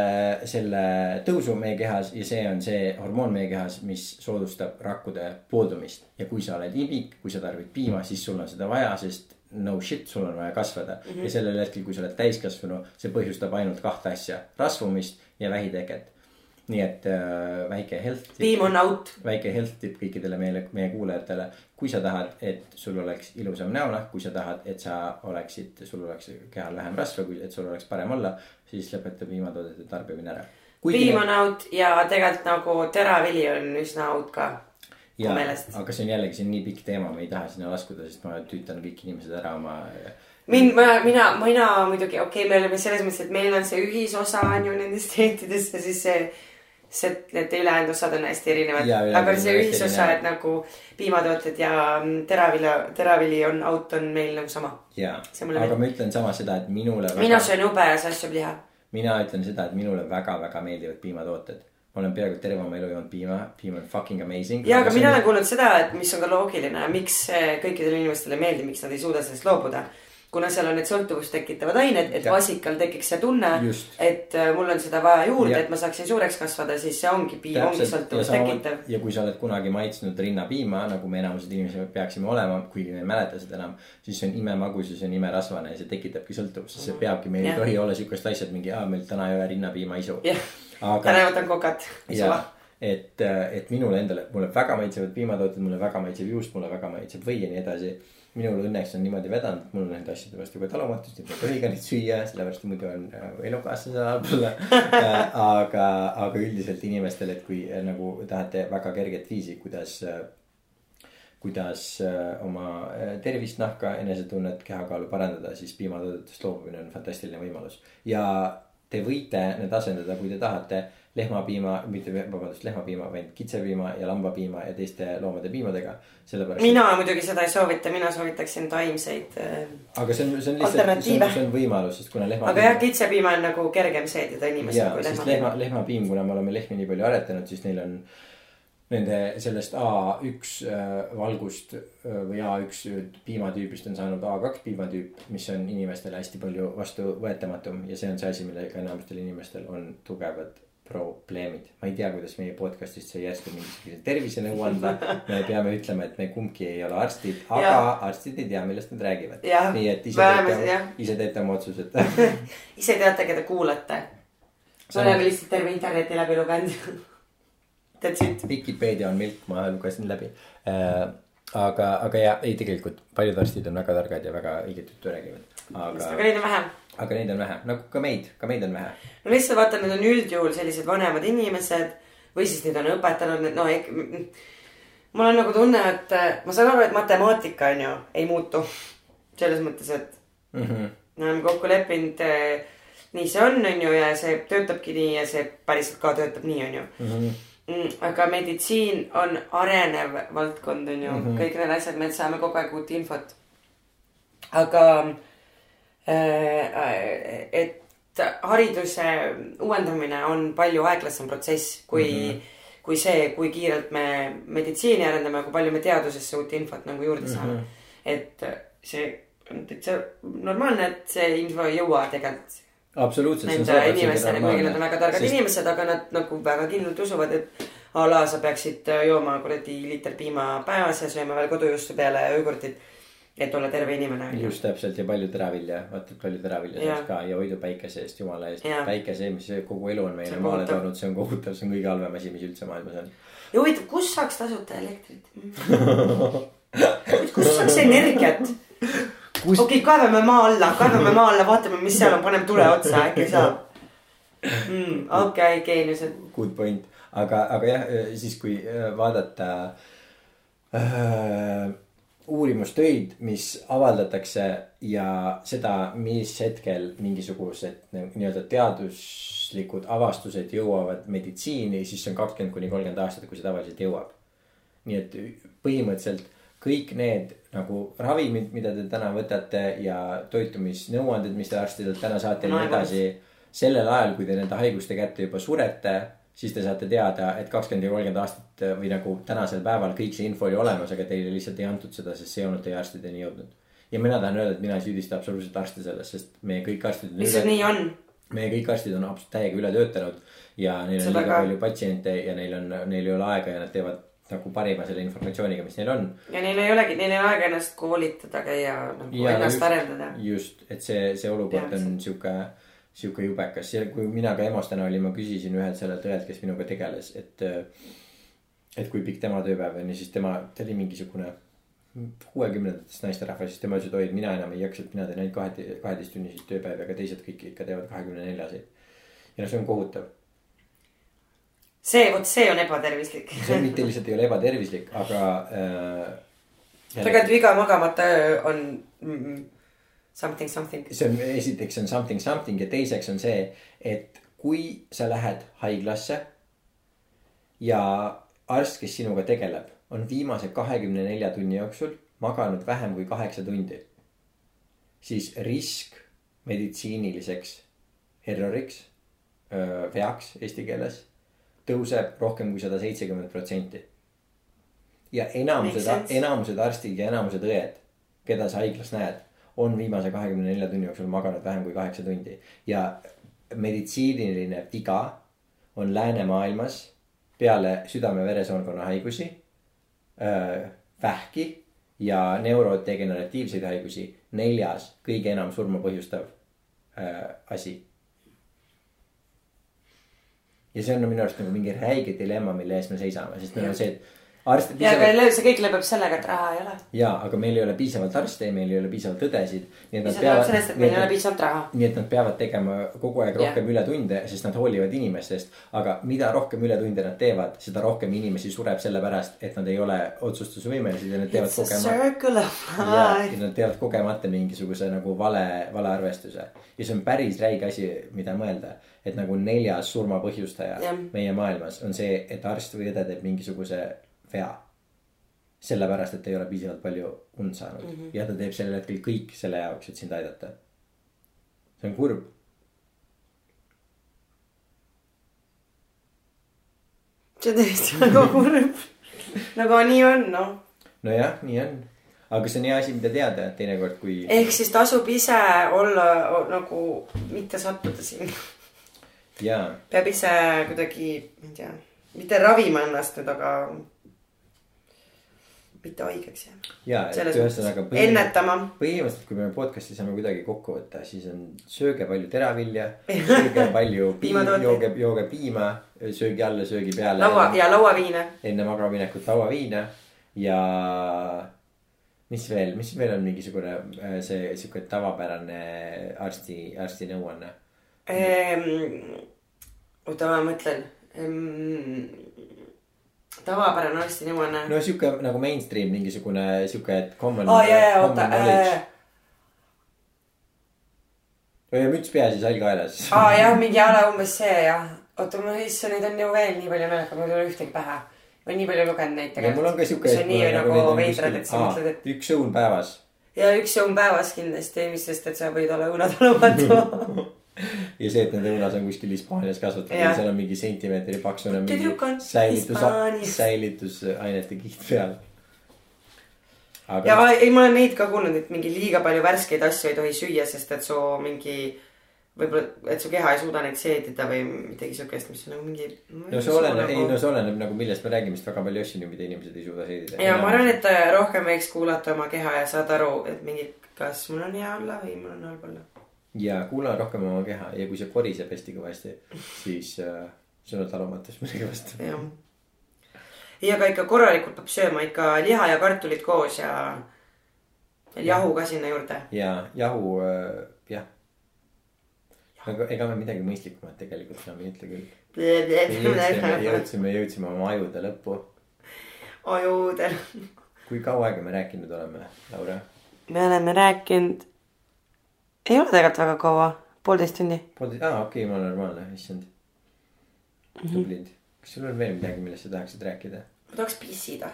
selle tõusu meie kehas ja see on see hormoon meie kehas, mis soodustab rakkude pooldumist. ja kui sa oled imik, kui sa tarbid piima, siis sul on seda vaja, sest no shit, sul on vaja kasvada mm. -hmm. ja sellel hetkel, kui sa oled täiskasvanu, see põhjustab ainult kahte asja, rasvumist ja vähiteket nii et äh, väike health piim on out. väike health tip kõikidele meile, meie kuulajatele. kui sa tahad, et sul oleks ilusam näonahk, kui sa tahad, et sa oleksid, sul oleks kehal vähem rasva, kui, et sul oleks parem olla, siis lõpeta piimatoodete tarbimine ära. piim on out ja tegelikult nagu teravili on üsna out ka. ja, aga see on jällegi, see on nii pikk teema, me ei taha sinna laskuda, sest ma tüütan kõik inimesed ära oma mind, ma, mina, mina muidugi, okei okay,, me oleme selles mõttes, et meil on see ühisosa on ju nendest dieetidest ja siis see see, need ülejäänud osad on hästi erinevad. aga see ühisosa, et nagu piimatooted ja mm, teravila, teravili on out on meil nagu sama. ja, aga meeldib. ma ütlen samas seda, et minule väga.... mina söön ubes asjaliha. mina ütlen seda, et minule väga-väga meeldivad piimatooted ma olen peaaegu terve oma elu joonud piima, piim on fucking amazing. ja, aga mina olen kuulnud seda, et mis on ka loogiline, miks kõikidele inimestele meeldib, miks nad ei suuda sellest loobuda kuna seal on need sõltuvust tekitavad ained, et ja. vasikal tekiks see tunne, et äh, mul on seda vaja juurde, et ma saaksin suureks kasvada, siis see ongi piim, ongi sõltuvust tekitav. ja kui sa oled kunagi maitsnud rinnapiima, nagu me enamused inimesed peaksime olema, kuigi me ei mäleta seda enam. siis see on imemagus ja see on imerasvane ja see tekitabki sõltuvust, sest see peabki, meil ei tohi olla siukest asja, et mingi, aa, meil täna ei ole rinnapiima isu. Aga... täna võtan kokat. et, äh, et minule endale, mulle väga maitsevad piimatooted, mulle väga maitseb juust, mulle väga maitseb või ja nii edasi minul õnneks on niimoodi vedanud, et mul on nende asjade vastu ka talumatust, et ma ei tohi ka neid süüa, sellepärast muidu on äh, elukaaslase sulle äh, aga, aga üldiselt inimestele, et kui äh, nagu tahate väga kerget viisi, kuidas kuidas oma tervist, nahka, enesetunnet, kehakaalu parandada, siis piimatoodetest loobumine on fantastiline võimalus. ja te võite need asendada, kui te tahate lehmapiima, mitte vabandust, lehmapiima, vaid kitsepiima ja lambapiima ja teiste loomade piimadega. sellepärast. mina muidugi seda ei soovita, mina soovitaksin taimseid. Äh, aga see on, see on lihtsalt, see on, see on võimalus, sest kuna lehma. aga jah, kitsepiima on nagu kergem seedida inimesel kui lehmapiim. lehma, lehmapiim, kuna me oleme lehmi nii palju aretanud, siis neil on nende sellest A1 äh, valgust äh, või A1 piimatüübist on saanud A2 piimatüüp, mis on inimestele hästi palju vastuvõetamatum ja see on see asi, millega enamustel inimestel on tugevad probleemid. ma ei tea, kuidas meie podcast'ist sai järsku mingisuguse tervisenõu anda. me peame ütlema, et me kumbki ei ole arstid, aga ja. arstid ei tea, millest nad räägivad. nii et ise teete, ise teete oma otsused ise teate, keda kuulate. me oleme lihtsalt terve interneti läbi lugenud That's it. Vikipeedia on milk, ma lugesin läbi äh, aga, aga ja ei, tegelikult paljud arstid on väga targad ja väga õiget juttu räägivad. aga, aga neid on vähe aga neid on vähe, nagu ka meid, ka meid on vähe. no lihtsalt vaata, need on üldjuhul sellised vanemad inimesed või siis neid on õpetanud, no mul on nagu tunne, et ma saan aru, et matemaatika on ju ei muutu. selles mõttes, et mm -hmm. me oleme kokku leppinud. nii see on, on ju, ja see töötabki nii ja see päriselt ka töötab nii, on ju mm. -hmm mm, aga meditsiin on arenev valdkond, on ju mm, -hmm. kõik need asjad, me saame kogu aeg uut infot aga äh, et hariduse uuendamine on palju aeglasem protsess kui mm, -hmm. kui see, kui kiirelt me meditsiini arendame, kui palju me teadusesse uut infot nagu juurde saame mm. -hmm. et see on täitsa normaalne, et see info ei jõua tegelikult absoluutselt. Nende inimesteni, kuigi nad on väga targad sest... inimesed, aga nad nagu väga kindlalt usuvad, et a la sa peaksid jooma kuradi liiter piima päevas ja sööma veel kodujuustu peale ja jogurtit et olla terve inimene. just täpselt ja palju teravilja, vaata palju teravilja saaks ka ja hoidu päikese eest, jumala eest. päike, see, mis kogu elu on meile maale toonud, see on kohutav, see on kõige halvem asi, mis üldse maailmas on. ja huvitav, kus saaks tasuta elektrit kus saaks energiat? okei okay,, kaevame maa alla, kaevame maa alla, vaatame, mis seal on, paneme tule otsa, äkki saab mm,. okei okay,, geeniused. Good point, aga, aga jah, siis kui äh, vaadata äh, uurimustöid, mis avaldatakse ja seda, mis hetkel mingisugused nii-öelda teaduslikud avastused jõuavad meditsiini, siis see on kakskümmend kuni kolmkümmend aastat, kui see tavaliselt jõuab. nii et põhimõtteliselt kõik need nagu ravimid, mida te täna võtate ja toitumisnõuanded, mis te arstidelt täna saate ja nii edasi. sellel ajal, kui te nende haiguste kätte juba surete siis te saate teada, et kakskümmend ja kolmkümmend aastat või nagu tänasel päeval kõik see info oli olemas, aga teile lihtsalt ei antud seda, sest see ei olnud teie arstideni jõudnud. ja mina tahan öelda, et mina ei süüdista absoluutselt arste selles, sest meie kõik arstid. lihtsalt nii on. meie kõik arstid on absoluutselt täiega üle töötanud ja neil on seda liiga ka. palju patsiente ja neil on, neil ei ole aega ja nad teevad nagu parima selle informatsiooniga, mis neil on. ja neil ei olegi, neil ei ole aega ennast koolitada, käia nagu ja, ennast just, arendada. just, et see, see olukord on sihuke sihuke jubekas ja kui mina ka EMO-s täna olin, ma küsisin ühelt sellelt õelt, kes minuga tegeles, et. Et kui pikk tema tööpäev on ja siis tema, ta oli mingisugune kuuekümnendatest naisterahvas, siis tema ütles, et oi, et mina enam ei jaksa, et mina teen ainult kahe, kaheteisttunniseid tööpäevi, aga teised kõik ikka teevad kahekümne neljaseid. ja noh, see on kohutav. see, vot see on ebatervislik see mitte lihtsalt ei ole ebatervislik, aga äh,. tegelikult iga magamata öö on mm, -mm Something, something. see on, esiteks on something, something ja teiseks on see, et kui sa lähed haiglasse ja arst, kes sinuga tegeleb, on viimase kahekümne nelja tunni jooksul maganud vähem kui kaheksa tundi. siis risk meditsiiniliseks erroriks, veaks eesti keeles, tõuseb rohkem kui sada seitsekümmend protsenti. ja enamused, enamused arstid ja enamused õed, keda sa haiglas näed on viimase kahekümne nelja tunni jooksul maganud vähem kui kaheksa tundi. ja meditsiiniline viga on läänemaailmas peale südame-veresoonkonna haigusi, vähki ja neurodegeneratiivseid haigusi neljas kõige enam surma põhjustav asi. ja see on minu arust nagu mingi räige dilemma, mille ees me seisame, sest meil on see, et arstid. ja, aga see kõik lõpeb sellega, et raha ei ole. ja, aga meil ei ole piisavalt arste ja meil ei ole piisavalt õdesid. mis tähendab sellest, et meil ei ole piisavalt raha. nii et nad peavad tegema kogu aeg rohkem ja. ületunde, sest nad hoolivad inimestest. aga mida rohkem ületunde nad teevad, seda rohkem inimesi sureb sellepärast, et nad ei ole otsustusvõimelised ja nad teevad kogemata. ja nad teevad kogemata mingisuguse nagu vale, vale arvestuse. ja see on päris räige asi, mida mõelda. et nagu neljas surmapõhjustaja ja. meie maailmas on see, et arst või õde teeb mingisuguse vea. sellepärast, et ei ole piisavalt palju und saanud mm -hmm. ja ta teeb sellel hetkel kõik selle jaoks, et sind aidata. see on kurb. see on tõesti väga kurb nagu nii on, noh. nojah, nii on aga see on hea asi, mida teada teinekord, kui. ehk siis tasub ise olla nagu, mitte sattuda sinna. peab ise kuidagi, ma ei tea, mitte ravima ennast nüüd, aga mitte haigeks jääma. ja, et ühesõnaga. ennetama. põhimõtteliselt, kui me podcast'i saame kuidagi kokku võtta, siis on sööge palju teravilja sööge palju piima, jooge, jooge piima, söögi alla, söögi peale. laua ja lauaviine. enne magamaminekut lauaviine ja mis veel, mis veel on mingisugune äh, see sihuke tavapärane arsti, arsti nõuanne ehm,? oota, ma mõtlen ehm tavapärane arstinõuanne. no sihuke nagu mainstream mingisugune sihuke, et common oh,. ja, ja, oota või müts peas ja sall kaelas. aa ah, jah, mingi a la umbes see jah. oota, mul issand, neid on ju veel nii palju meelega, mul ei ole ühtegi pähe. ma olen nii palju lugenud neid tegelikult. mul on ka sihuke. mis on nii nagu, nagu veidrad, et sa mõtled, et. üks õun päevas ja üks õun päevas kindlasti, mis sest, et sa võid olla õunatalumatu. ja see, et nende õunas on kuskil Hispaanias kasvatatud ja seal on mingi sentimeetri paksune mingi säilitus, säilitusainete kiht peal. ja aga ei, ma olen neid ka kuulnud, et mingi liiga palju värskeid asju ei tohi süüa, sest et su mingi võib-olla, et su keha ei suuda neid seedida või midagi siukest, mis on nagu mingi. no see oleneb, ei no see oleneb nagu millest me räägime, sest väga palju asju mida inimesed ei suuda seedida. ja ma arvan, et äh, rohkem võiks kuulata oma keha ja saada aru, et mingi, kas mul on hea olla või mul on halb olla. Ja kuula rohkem oma keha ja kui see koriseb hästi kõvasti, siis äh, sul on talumatus millegipärast. jah. ei, aga ikka korralikult peab sööma ikka liha ja kartulit koos ja jahu ka sinna juurde. ja jahu äh,, jah. aga ega me midagi mõistlikumat tegelikult enam ei ütle küll. jõudsime, jõudsime, jõudsime oma ajude lõppu. ajudel. kui kaua aega me rääkinud oleme, Laura? me oleme rääkinud, ei ole tegelikult väga kaua, poolteist tundi. poolteist, aa okei okay,, ma olen normaalne, issand. tublid. kas sul on veel midagi, millest sa tahaksid rääkida? ma tahaks pissida.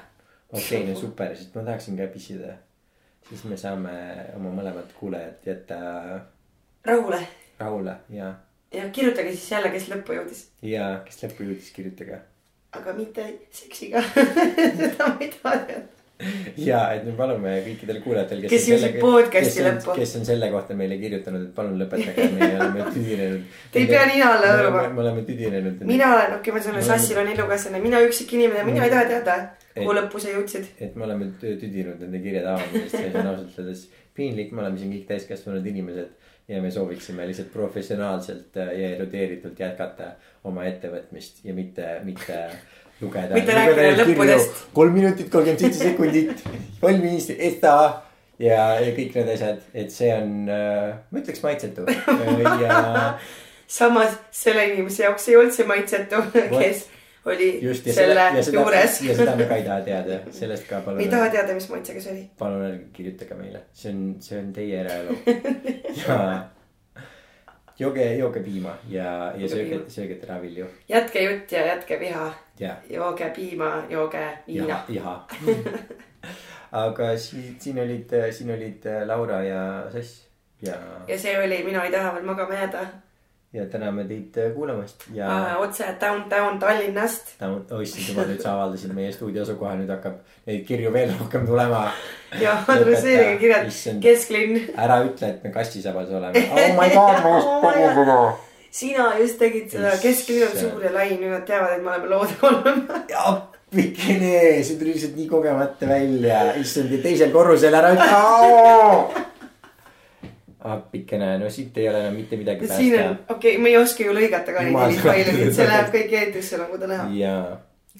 okei okay,, no super, sest ma tahaksin ka pissida. siis me saame oma mõlemad kuulajad jätta rahule rahule ja, ja kirjutage siis jälle, kes lõppu jõudis, ja kes lõppu jõudis, kirjutage. aga mitte seksiga. seda ma ei taha teada. ja et me palume kõikidele kuulajatele, Kes jõudsid podcast'i lõppu. kes on selle kohta meile kirjutanud, et palun lõpetage, me oleme tüdinenud. Te ei pea nina alla hõõruma. me oleme tüdinenud. mina olen, okei, ma selle Me Sassil on elukaaslane, mina üksik inimene, mina ei taha teada, kuhu lõppu sa jõudsid. et me oleme tü- tüdinud nende kirjade avamisest see on ausalt öeldes piinlik, me oleme siin kõik täiskasvanud inimesed. ja me sooviksime lihtsalt professionaalselt äh, ja erudeeritult jätkata oma ettevõtmist ja mitte, mitte lugeda. Mitte rääkida lõppudest. kolm minutit, kolmkümmend seitse sekundit, valmis, esta ja, ja kõik need asjad, et see on, ma ütleks maitsetu ja samas selle inimese jaoks ei olnud see maitsetu, kes oli just selle seda, seda, juures. ja seda me ka ei taha teada, sellest ka palun. ei taha teada, mis maitsega see oli. palun ärge kirjutage meile, see on, see on teie eraelu. ja jooge, jooge piima ja, ja sööge sööge teravilju jätke jutt ja jätke viha, ja, jooge piima, jooge viina ja,. jaha. aga siin, siin olid, siin olid äh, Laura ja Sass ja, ja see oli Mina ei taha veel magama jääda ja täname teid äh, kuulamast ja äh,. otse downtown Tallinnast. issand jumal, nüüd sa avaldasid meie stuudio asukoha, nüüd hakkab neid kirju veel rohkem tulema. ja adresseerige kirjad kesklinn. ära ütle, et me kastisabas oleme. oh my god, ma just tegin seda. Sina just tegid seda, kesklinn on Issand. suur ja lai, nüüd nad teavad, et me oleme lood olnud. appikene, see tuli lihtsalt nii kogemata välja, issand ja teisel korrusel ära ütle. appikene, no siit ei ole enam mitte midagi siin on päästa., okei okay,, me ei oska ju lõigata ka neid et see läheb kõik eetrisse nagu ta näha. ja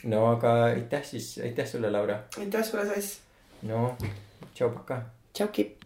no aga aitäh siis, aitäh sulle, Laura. aitäh sulle, Sass. no tšau, paka. tšauki.